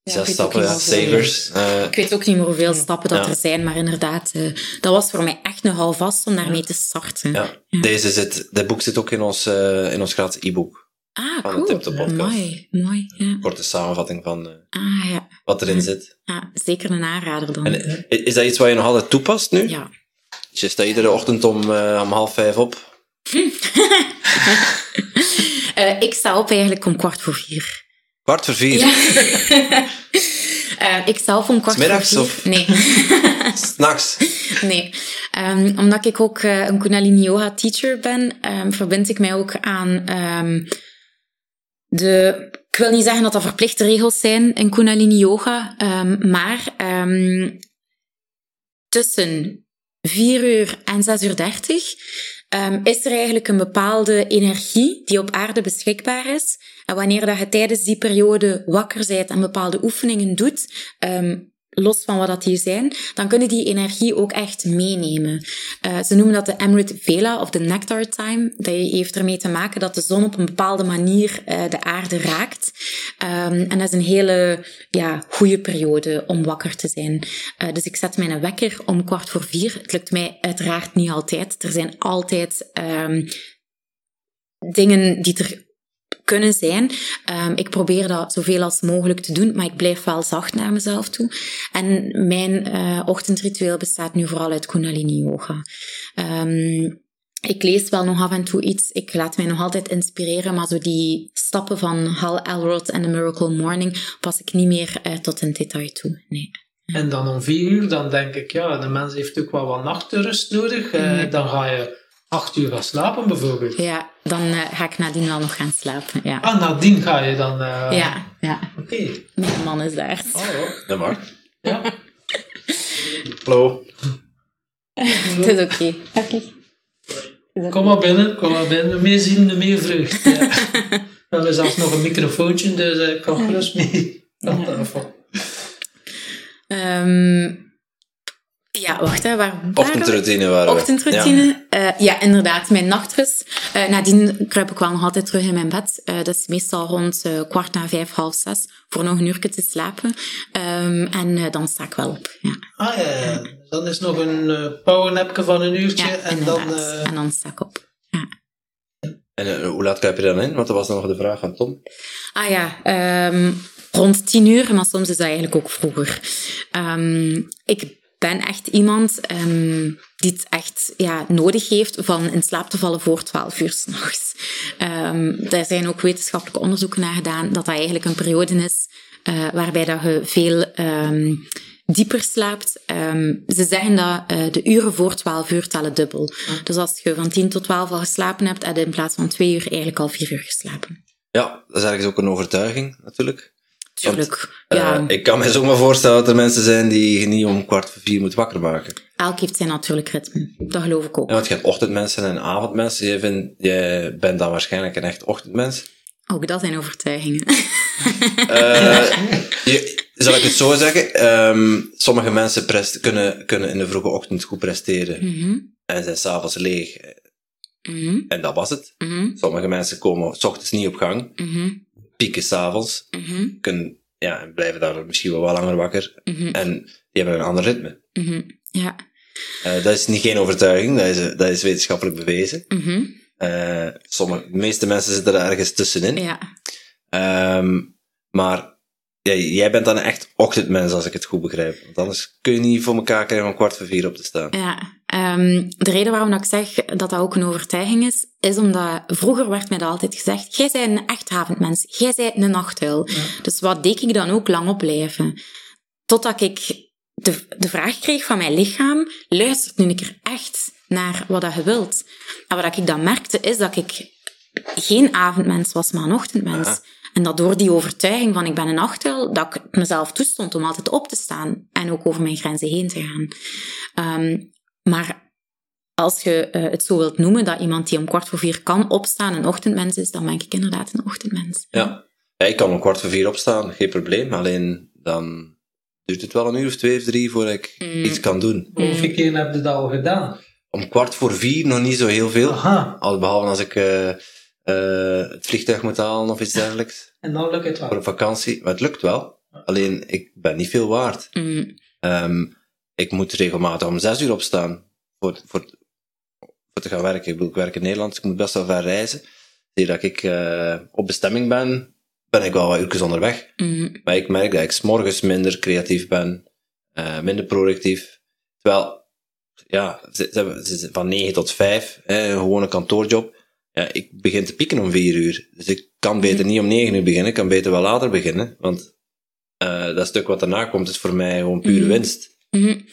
ja, zes stappen, ja, savers. ik weet ook niet meer hoeveel stappen dat ja. er zijn, maar inderdaad, dat was voor mij echt nogal vast om daarmee te starten. Ja. Deze zit, dit boek zit ook in ons, in ons gratis e-book. Ah, van cool. de Tip podcast. Mooi, mooi. Ja. Korte samenvatting van uh, ah, ja. wat erin zit. Ja, zeker een aanrader dan. En, is dat iets wat je nog altijd toepast nu? Ja. Dus je staat iedere ochtend om, uh, om half vijf op? uh, ik sta op eigenlijk om kwart voor vier. Kwart voor vier? Ja. ik zelf om kwart voor vier. Of? Nee. S'nachts? Nee. Um, omdat ik ook een Kundalini Yoga teacher ben, um, verbind ik mij ook aan... Um, de, ik wil niet zeggen dat dat verplichte regels zijn in Kundalini Yoga, maar tussen 4 uur en 6 uur 30 um, is er eigenlijk een bepaalde energie die op aarde beschikbaar is. En wanneer dat je tijdens die periode wakker bent en bepaalde oefeningen doet, los van wat dat die zijn, dan kunnen die energie ook echt meenemen. Uh, ze noemen dat de Emerald Vela of de Nectar Time. Dat heeft ermee te maken dat de zon op een bepaalde manier uh, de aarde raakt. Um, en dat is een hele ja, goede periode om wakker te zijn. Uh, dus ik zet mijn wekker om kwart voor vier. Het lukt mij uiteraard niet altijd. Er zijn altijd um, dingen die er kunnen zijn. Um, ik probeer dat zoveel als mogelijk te doen, maar ik blijf wel zacht naar mezelf toe. En mijn uh, ochtendritueel bestaat nu vooral uit Kundalini Yoga. Um, ik lees wel nog af en toe iets. Ik laat mij nog altijd inspireren, maar zo die stappen van Hal Elrod en The Miracle Morning pas ik niet meer uh, tot in detail toe. Nee. En dan om vier uur, dan denk ik, ja, de mens heeft ook wel wat nachtrust nodig. Uh, mm. Dan ga je acht uur gaan slapen bijvoorbeeld. Ja, dan uh, ga ik nadien wel nog gaan slapen. Ja. Ah, nadien ga je dan... Uh... Ja, ja. Oké. Okay. Mijn man is daar. Oh, dat mag. Ja. Hallo. Het is oké. Okay. Okay. Kom maar binnen, kom maar binnen. Meer zien, meer vreugd. Ja. We hebben zelfs nog een microfoontje, dus ik uh, kan gerust mee. Um, ja, wacht, hè, waar Ochtendroutine waren Ochtendroutine, ja. Uh, ja. inderdaad, mijn nachtrust. Uh, nadien kruip ik wel nog altijd terug in mijn bed. Uh, dat is meestal rond kwart na vijf, half zes, voor nog een uur te slapen. Um, en dan sta ik wel op, ja. Ah ja, ja. dan is nog een powernapje van een uurtje. Ja, en, dan, en dan sta ik op, ja. En hoe laat kruip je dan in? Want dat was nog de vraag van Tom. Ah ja, um, rond tien uur, maar soms is dat eigenlijk ook vroeger. Um, ik ben echt iemand um, die het echt ja, nodig heeft van in slaap te vallen voor 12 uur s'nachts. Um, daar zijn ook wetenschappelijke onderzoeken naar gedaan dat dat eigenlijk een periode is uh, waarbij dat je veel um, dieper slaapt. Um, ze zeggen dat uh, de uren voor 12 uur tellen dubbel. Dus als je van 10 tot 12 al geslapen hebt, heb je in plaats van 2 uur eigenlijk al 4 uur geslapen. Ja, dat is ergens ook een overtuiging natuurlijk. Tuurlijk, Want, ja. Uh, ik kan me zomaar voorstellen dat er mensen zijn die je niet om kwart voor vier moet wakker maken. Elk heeft zijn natuurlijk ritme. Dat geloof ik ook. Ja, want je hebt ochtendmensen en avondmensen. Je, vindt, je bent dan waarschijnlijk een echt ochtendmens. Ook dat zijn overtuigingen. uh, je, zal ik het zo zeggen? Um, sommige mensen prest, kunnen, kunnen in de vroege ochtend goed presteren. Mm -hmm. En zijn s'avonds leeg. Mm -hmm. En dat was het. Mm -hmm. Sommige mensen komen s ochtends niet op gang. Pieken s'avonds. Mm Kunnen, ja, en blijven daar misschien wel wat langer wakker. Mhm. En die hebben een ander ritme. Mhm. Ja. Uh, dat is niet geen overtuiging, dat is, dat is wetenschappelijk bewezen. Mhm. Uh, sommige, de meeste mensen zitten er ergens tussenin. Ja. Um, maar ja, jij bent dan echt ochtendmens, als ik het goed begrijp. Want anders kun je niet voor elkaar krijgen om kwart voor vier op te staan. Ja, um, de reden waarom ik zeg dat dat ook een overtuiging is, is omdat vroeger werd mij dat altijd gezegd, jij bent een echt avondmens, jij bent een nachthuil. Ja. Dus wat deed ik dan ook lang opblijven? Totdat ik de, de vraag kreeg van mijn lichaam, luistert nu een keer echt naar wat dat je wilt? En wat ik dan merkte, is dat ik geen avondmens was, maar een ochtendmens. Ja. En dat door die overtuiging van ik ben een nachthuil, dat ik mezelf toestond om altijd op te staan en ook over mijn grenzen heen te gaan. Um, maar als je uh, het zo wilt noemen, dat iemand die om kwart voor vier kan opstaan een ochtendmens is, dan ben ik inderdaad een ochtendmens. Ja, ja ik kan om kwart voor vier opstaan, geen probleem. Alleen dan duurt het wel een uur of twee of drie voordat ik Mm. iets kan doen. Hoeveel keer heb je dat al gedaan? Om kwart voor vier nog niet zo heel veel. Aha. Al behalve als ik uh, uh, het vliegtuig moet halen of iets dergelijks. En dan lukt het Voor wel. een vakantie. Maar het lukt wel. Alleen, ik ben niet veel waard. Mm. Um, ik moet regelmatig om zes uur opstaan voor, voor, voor te gaan werken. Ik bedoel, ik werk in Nederland, dus ik moet best wel ver reizen. Zie dat ik uh, op bestemming ben, ben ik wel wat uurtjes onderweg. Mm. Maar ik merk dat ik 's morgens minder creatief ben, uh, minder productief. Terwijl, ja, ze, ze, ze, van 9 tot 5, hè, een gewone kantoorjob. Ja, ik begin te pieken om 4 uur. Dus ik kan beter niet om 9 uur beginnen, ik kan beter wel later beginnen. Want uh, dat stuk wat daarna komt, is voor mij gewoon pure Mhm. winst. Mm.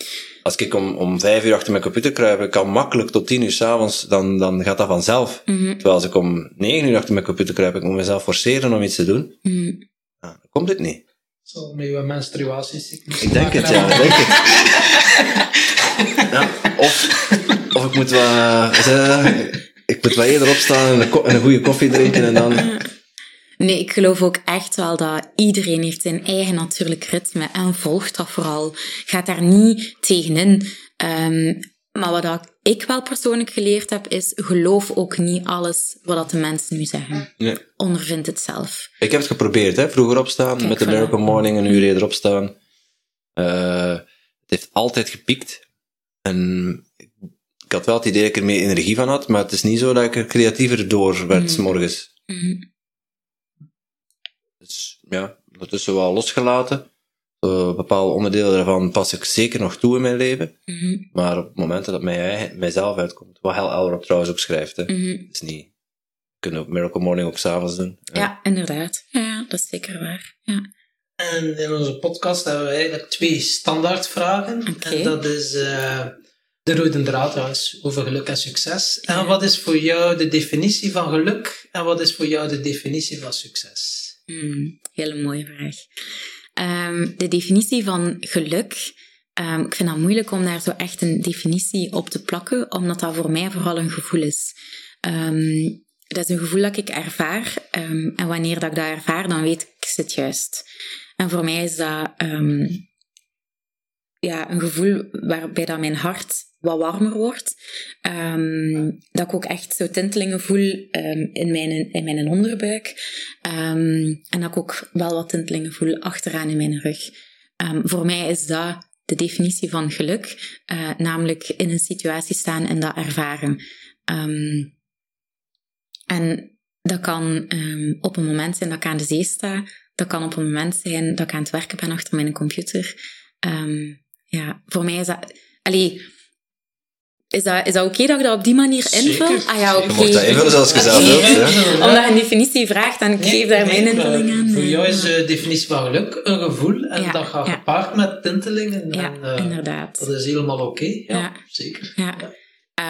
Als ik om, om 5 uur achter mijn computer kruip, ik kan makkelijk tot 10 uur s'avonds, dan, dan gaat dat vanzelf. Mm. Terwijl als ik om 9 uur achter mijn computer kruip, ik moet mezelf forceren om iets te doen, Mm. ja, dan komt het niet. Zo met je menstruatiecyclus. Ik denk het, ja, ik denk het. ja, of, of ik moet wel, eh, ik moet wel eerder opstaan en een, en een goede koffie drinken en dan... Nee, ik geloof ook echt wel dat iedereen heeft zijn eigen natuurlijk ritme en volgt dat vooral. Gaat daar niet tegenin. Um, maar wat ik wel persoonlijk geleerd heb, is geloof ook niet alles wat de mensen nu zeggen. Nee. Ondervind het zelf. Ik heb het geprobeerd, hè? vroeger opstaan met de Miracle Morning, een uur eerder opstaan. Uh, het heeft altijd gepiekt. En ik had wel het idee dat ik er meer energie van had, maar het is niet zo dat ik er creatiever door werd, mm. morgens. Mm. Ja, ondertussen wel losgelaten. Uh, bepaalde onderdelen daarvan pas ik zeker nog toe in mijn leven. Mhm. Maar op het moment dat het mij, mijzelf uitkomt, wat Hal Elrod trouwens ook schrijft, hè, mm is niet. We kunnen ook Miracle Morning ook s'avonds doen. Ja, inderdaad. Ja, dat is zeker waar. Ja. En in onze podcast hebben we eigenlijk twee standaardvragen. Okay. En dat is uh, de rode draad trouwens, over geluk en succes. En wat is voor jou de definitie van geluk? En wat is voor jou de definitie van succes? Mm, hele mooie vraag. Um, de definitie van geluk. Um, ik vind dat moeilijk om daar zo echt een definitie op te plakken, omdat dat voor mij vooral een gevoel is. Um, dat is een gevoel dat ik ervaar. en wanneer dat ik dat ervaar, dan weet ik, zit juist. En voor mij is dat ja, een gevoel waarbij dat mijn hart wat warmer wordt. Um, dat ik ook echt zo tintelingen voel um, in, mijn, in mijn onderbuik. Um, en dat ik ook wel wat tintelingen voel achteraan in mijn rug. voor mij is dat de definitie van geluk. Uh, namelijk in een situatie staan en dat ervaren. en dat kan op een moment zijn dat ik aan de zee sta. Dat kan op een moment zijn dat ik aan het werken ben achter mijn computer. ja, voor mij is dat... Allee, is dat, is dat oké dat ik dat op die manier invul? Ah ja, oké. Je mocht dat invullen zoals je zelf wilt. Omdat je een definitie vraagt, dan geef daar mijn invulling aan. Voor jou is de definitie van geluk een gevoel en dat gaat gepaard met tintelingen. Ja, en, uh, inderdaad. Dat is helemaal oké. Ja, zeker. Ja.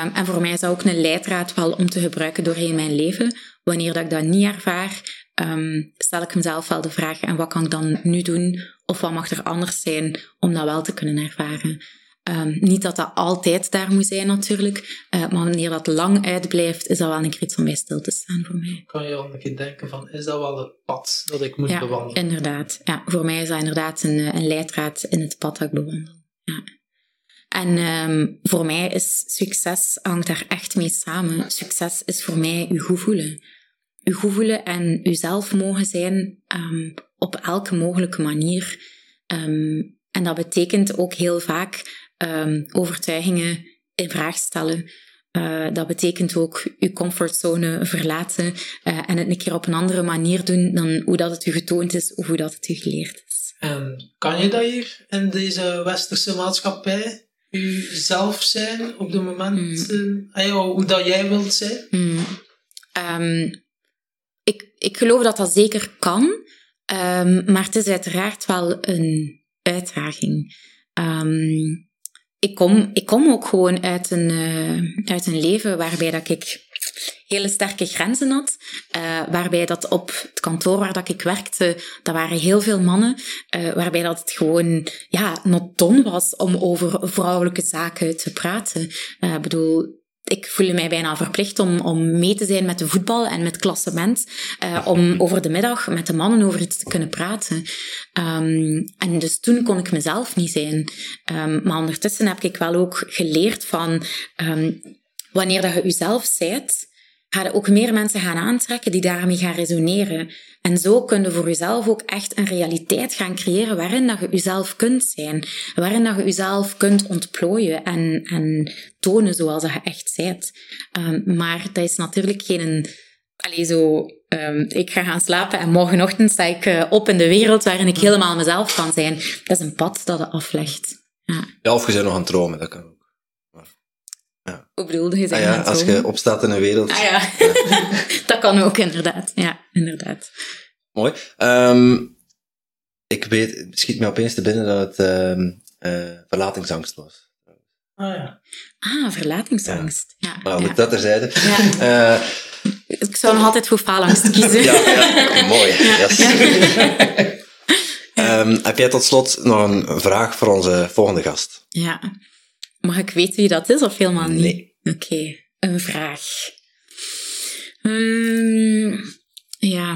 Um, en voor mij is dat ook een leidraad wel om te gebruiken doorheen mijn leven. Wanneer dat ik dat niet ervaar, um, stel ik mezelf wel de vraag, en wat kan ik dan nu doen? Of wat mag er anders zijn om dat wel te kunnen ervaren? Um, niet dat dat altijd daar moet zijn natuurlijk, uh, maar wanneer dat lang uitblijft, is dat wel een keer iets om bij stil te staan voor mij. Kan je al een keer denken van, is dat wel het pad dat ik moet ja, bewandelen? inderdaad. Ja, voor mij is dat inderdaad een, een leidraad in het pad dat ik bewandel. Ja. En um, voor mij is succes, hangt daar echt mee samen. Succes is voor mij uw goed voelen. Uw goed voelen en uzelf mogen zijn um, op elke mogelijke manier. en dat betekent ook heel vaak um, overtuigingen in vraag stellen. Uh, dat betekent ook je comfortzone verlaten uh, en het een keer op een andere manier doen dan hoe dat het u getoond is of hoe dat het u geleerd is. En kan je dat hier in deze westerse maatschappij jezelf zijn op de momenten, mm. hoe dat jij wilt zijn? Mm. Um, ik, ik geloof dat dat zeker kan, um, maar het is uiteraard wel een uitdaging. Um, ik kom, ik kom ook gewoon uit een, uh, uit een leven waarbij dat ik hele sterke grenzen had. Uh, waarbij dat op het kantoor waar dat ik werkte, dat waren heel veel mannen. Uh, waarbij dat het gewoon, ja, not done was om over vrouwelijke zaken te praten. Ik bedoel, ik voelde mij bijna verplicht om, om mee te zijn met de voetbal en met klassement. Uh, om over de middag met de mannen over iets te kunnen praten. Um, en dus toen kon ik mezelf niet zijn. Um, maar ondertussen heb ik wel ook geleerd van um, wanneer dat je jezelf zijt, ga je ook meer mensen gaan aantrekken die daarmee gaan resoneren. En zo kun je voor jezelf ook echt een realiteit gaan creëren waarin dat je jezelf kunt zijn. Waarin dat je jezelf kunt ontplooien en, en tonen zoals dat je echt bent. Um, maar dat is natuurlijk geen... Allee, zo, um, ik ga gaan slapen en morgenochtend sta ik uh, op in de wereld waarin ik helemaal mezelf kan zijn. Dat is een pad dat je aflegt. Ja. ja, of je bent nog aan het dromen, dat kan. Hoe bedoelde je? Ah ja, als je opstaat in een wereld. Ah ja, dat kan ook inderdaad. Ja, inderdaad. Mooi. Um, ik weet, schiet me opeens te binnen dat het um, uh, verlatingsangst was. Ah ja. Ah, verlatingsangst. Ja. ja maar goed, dat terzijde. Ja. Uh, ik zou nog altijd voor faalangst kiezen. ja, ja, mooi. Yes. um, heb jij tot slot nog een vraag voor onze volgende gast? Ja. Mag ik weten wie dat is of helemaal niet? Oké, een vraag. Ehm, ja.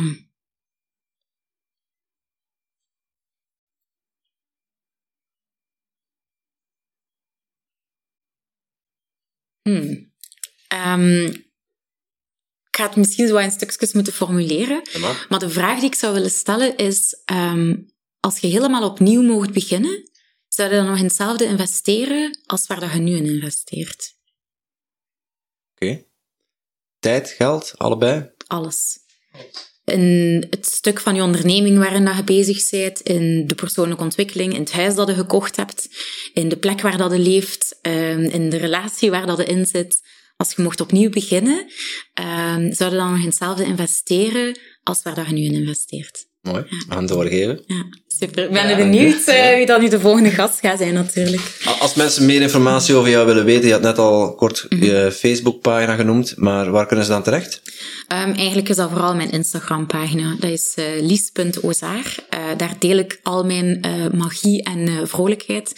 Hmm. Ehm, ik ga het misschien zo in stukjes moeten formuleren. Maar de vraag die ik zou willen stellen is: ehm, als je helemaal opnieuw mocht beginnen, zou je dan nog in hetzelfde investeren als waar dat je nu in investeert? Tijd, geld, allebei? Alles. In het stuk van je onderneming waarin je bezig bent, in de persoonlijke ontwikkeling, in het huis dat je gekocht hebt, in de plek waar dat je leeft, in de relatie waar dat je in zit. Als je mocht opnieuw beginnen, um, zou je dan nog in hetzelfde investeren als waar dat je nu in investeert? Mooi, we gaan doorgeven. Ja, super. Ik ben er benieuwd uh, wie dan nu de volgende gast gaat zijn, natuurlijk. Als mensen meer informatie over jou willen weten, je had net al kort mm -hmm. je Facebookpagina genoemd, maar waar kunnen ze dan terecht? Um, eigenlijk is dat vooral mijn Instagram-pagina. Dat is uh, lies.ozaar. Uh, daar deel ik al mijn uh, magie en vrolijkheid.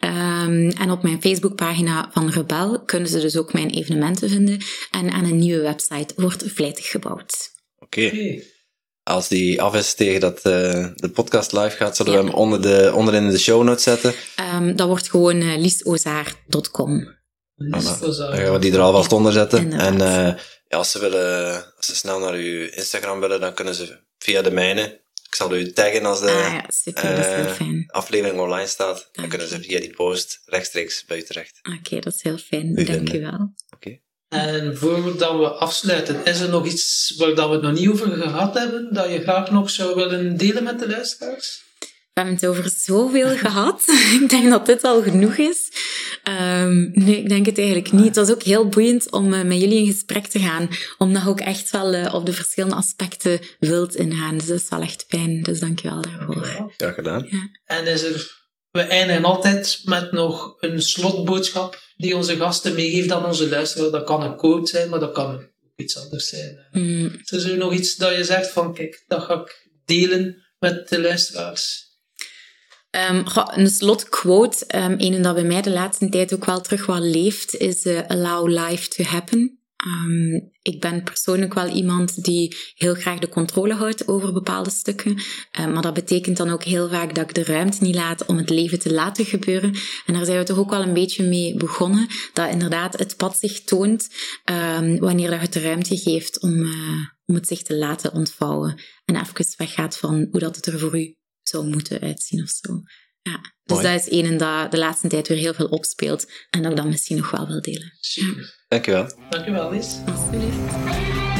Um, en op mijn Facebookpagina van Rebel kunnen ze dus ook mijn evenementen vinden. En aan een nieuwe website wordt vlijtig gebouwd. Oké. Okay. Okay als die af is tegen dat uh, de podcast live gaat, zullen ja. we hem onder de, onderin de show notes zetten? Um, dat wordt gewoon uh, liesozaar.com. Dan gaan we die er alvast onder zetten. En uh, ja, als, ze willen, als ze snel naar uw Instagram willen, dan kunnen ze via de mijne. Ik zal u taggen als de ah, ja, super, aflevering online staat. Dan kunnen ze via die post rechtstreeks bij u terecht. Oké, okay, dat is heel fijn. Dank u wel. En voordat we afsluiten, is er nog iets waar dat we het nog niet over gehad hebben, dat je graag nog zou willen delen met de luisteraars? We hebben het over zoveel gehad. ik denk dat dit al genoeg is. Um, nee, ik denk het eigenlijk niet. Het was ook heel boeiend om uh, met jullie in gesprek te gaan. Omdat je ook echt wel uh, op de verschillende aspecten wilt ingaan. Dus dat is wel echt fijn. Dus dank je wel daarvoor. Ja, gedaan. Ja. En is er... We eindigen altijd met nog een slotboodschap die onze gasten meegeeft aan onze luisteraar. Dat kan een quote zijn, maar dat kan ook iets anders zijn. Mm. Is er nog iets dat je zegt van, kijk, dat ga ik delen met de luisteraars? Um, een slotquote, um, een dat bij mij de laatste tijd ook wel terug wel leeft, is uh, allow life to happen. Um, ik ben persoonlijk wel iemand die heel graag de controle houdt over bepaalde stukken. Um, maar dat betekent dan ook heel vaak dat ik de ruimte niet laat om het leven te laten gebeuren. En daar zijn we toch ook wel een beetje mee begonnen. Dat inderdaad het pad zich toont um, wanneer dat het de ruimte geeft om, uh, om het zich te laten ontvouwen. En even weggaat van hoe dat het er voor u zou moeten uitzien of zo. Ja, dus Mooi. dat is een dat de laatste tijd weer heel veel opspeelt en dat ik dan misschien nog wel wil delen. Super. Dankjewel. Dankjewel, Lies. Alsjeblieft.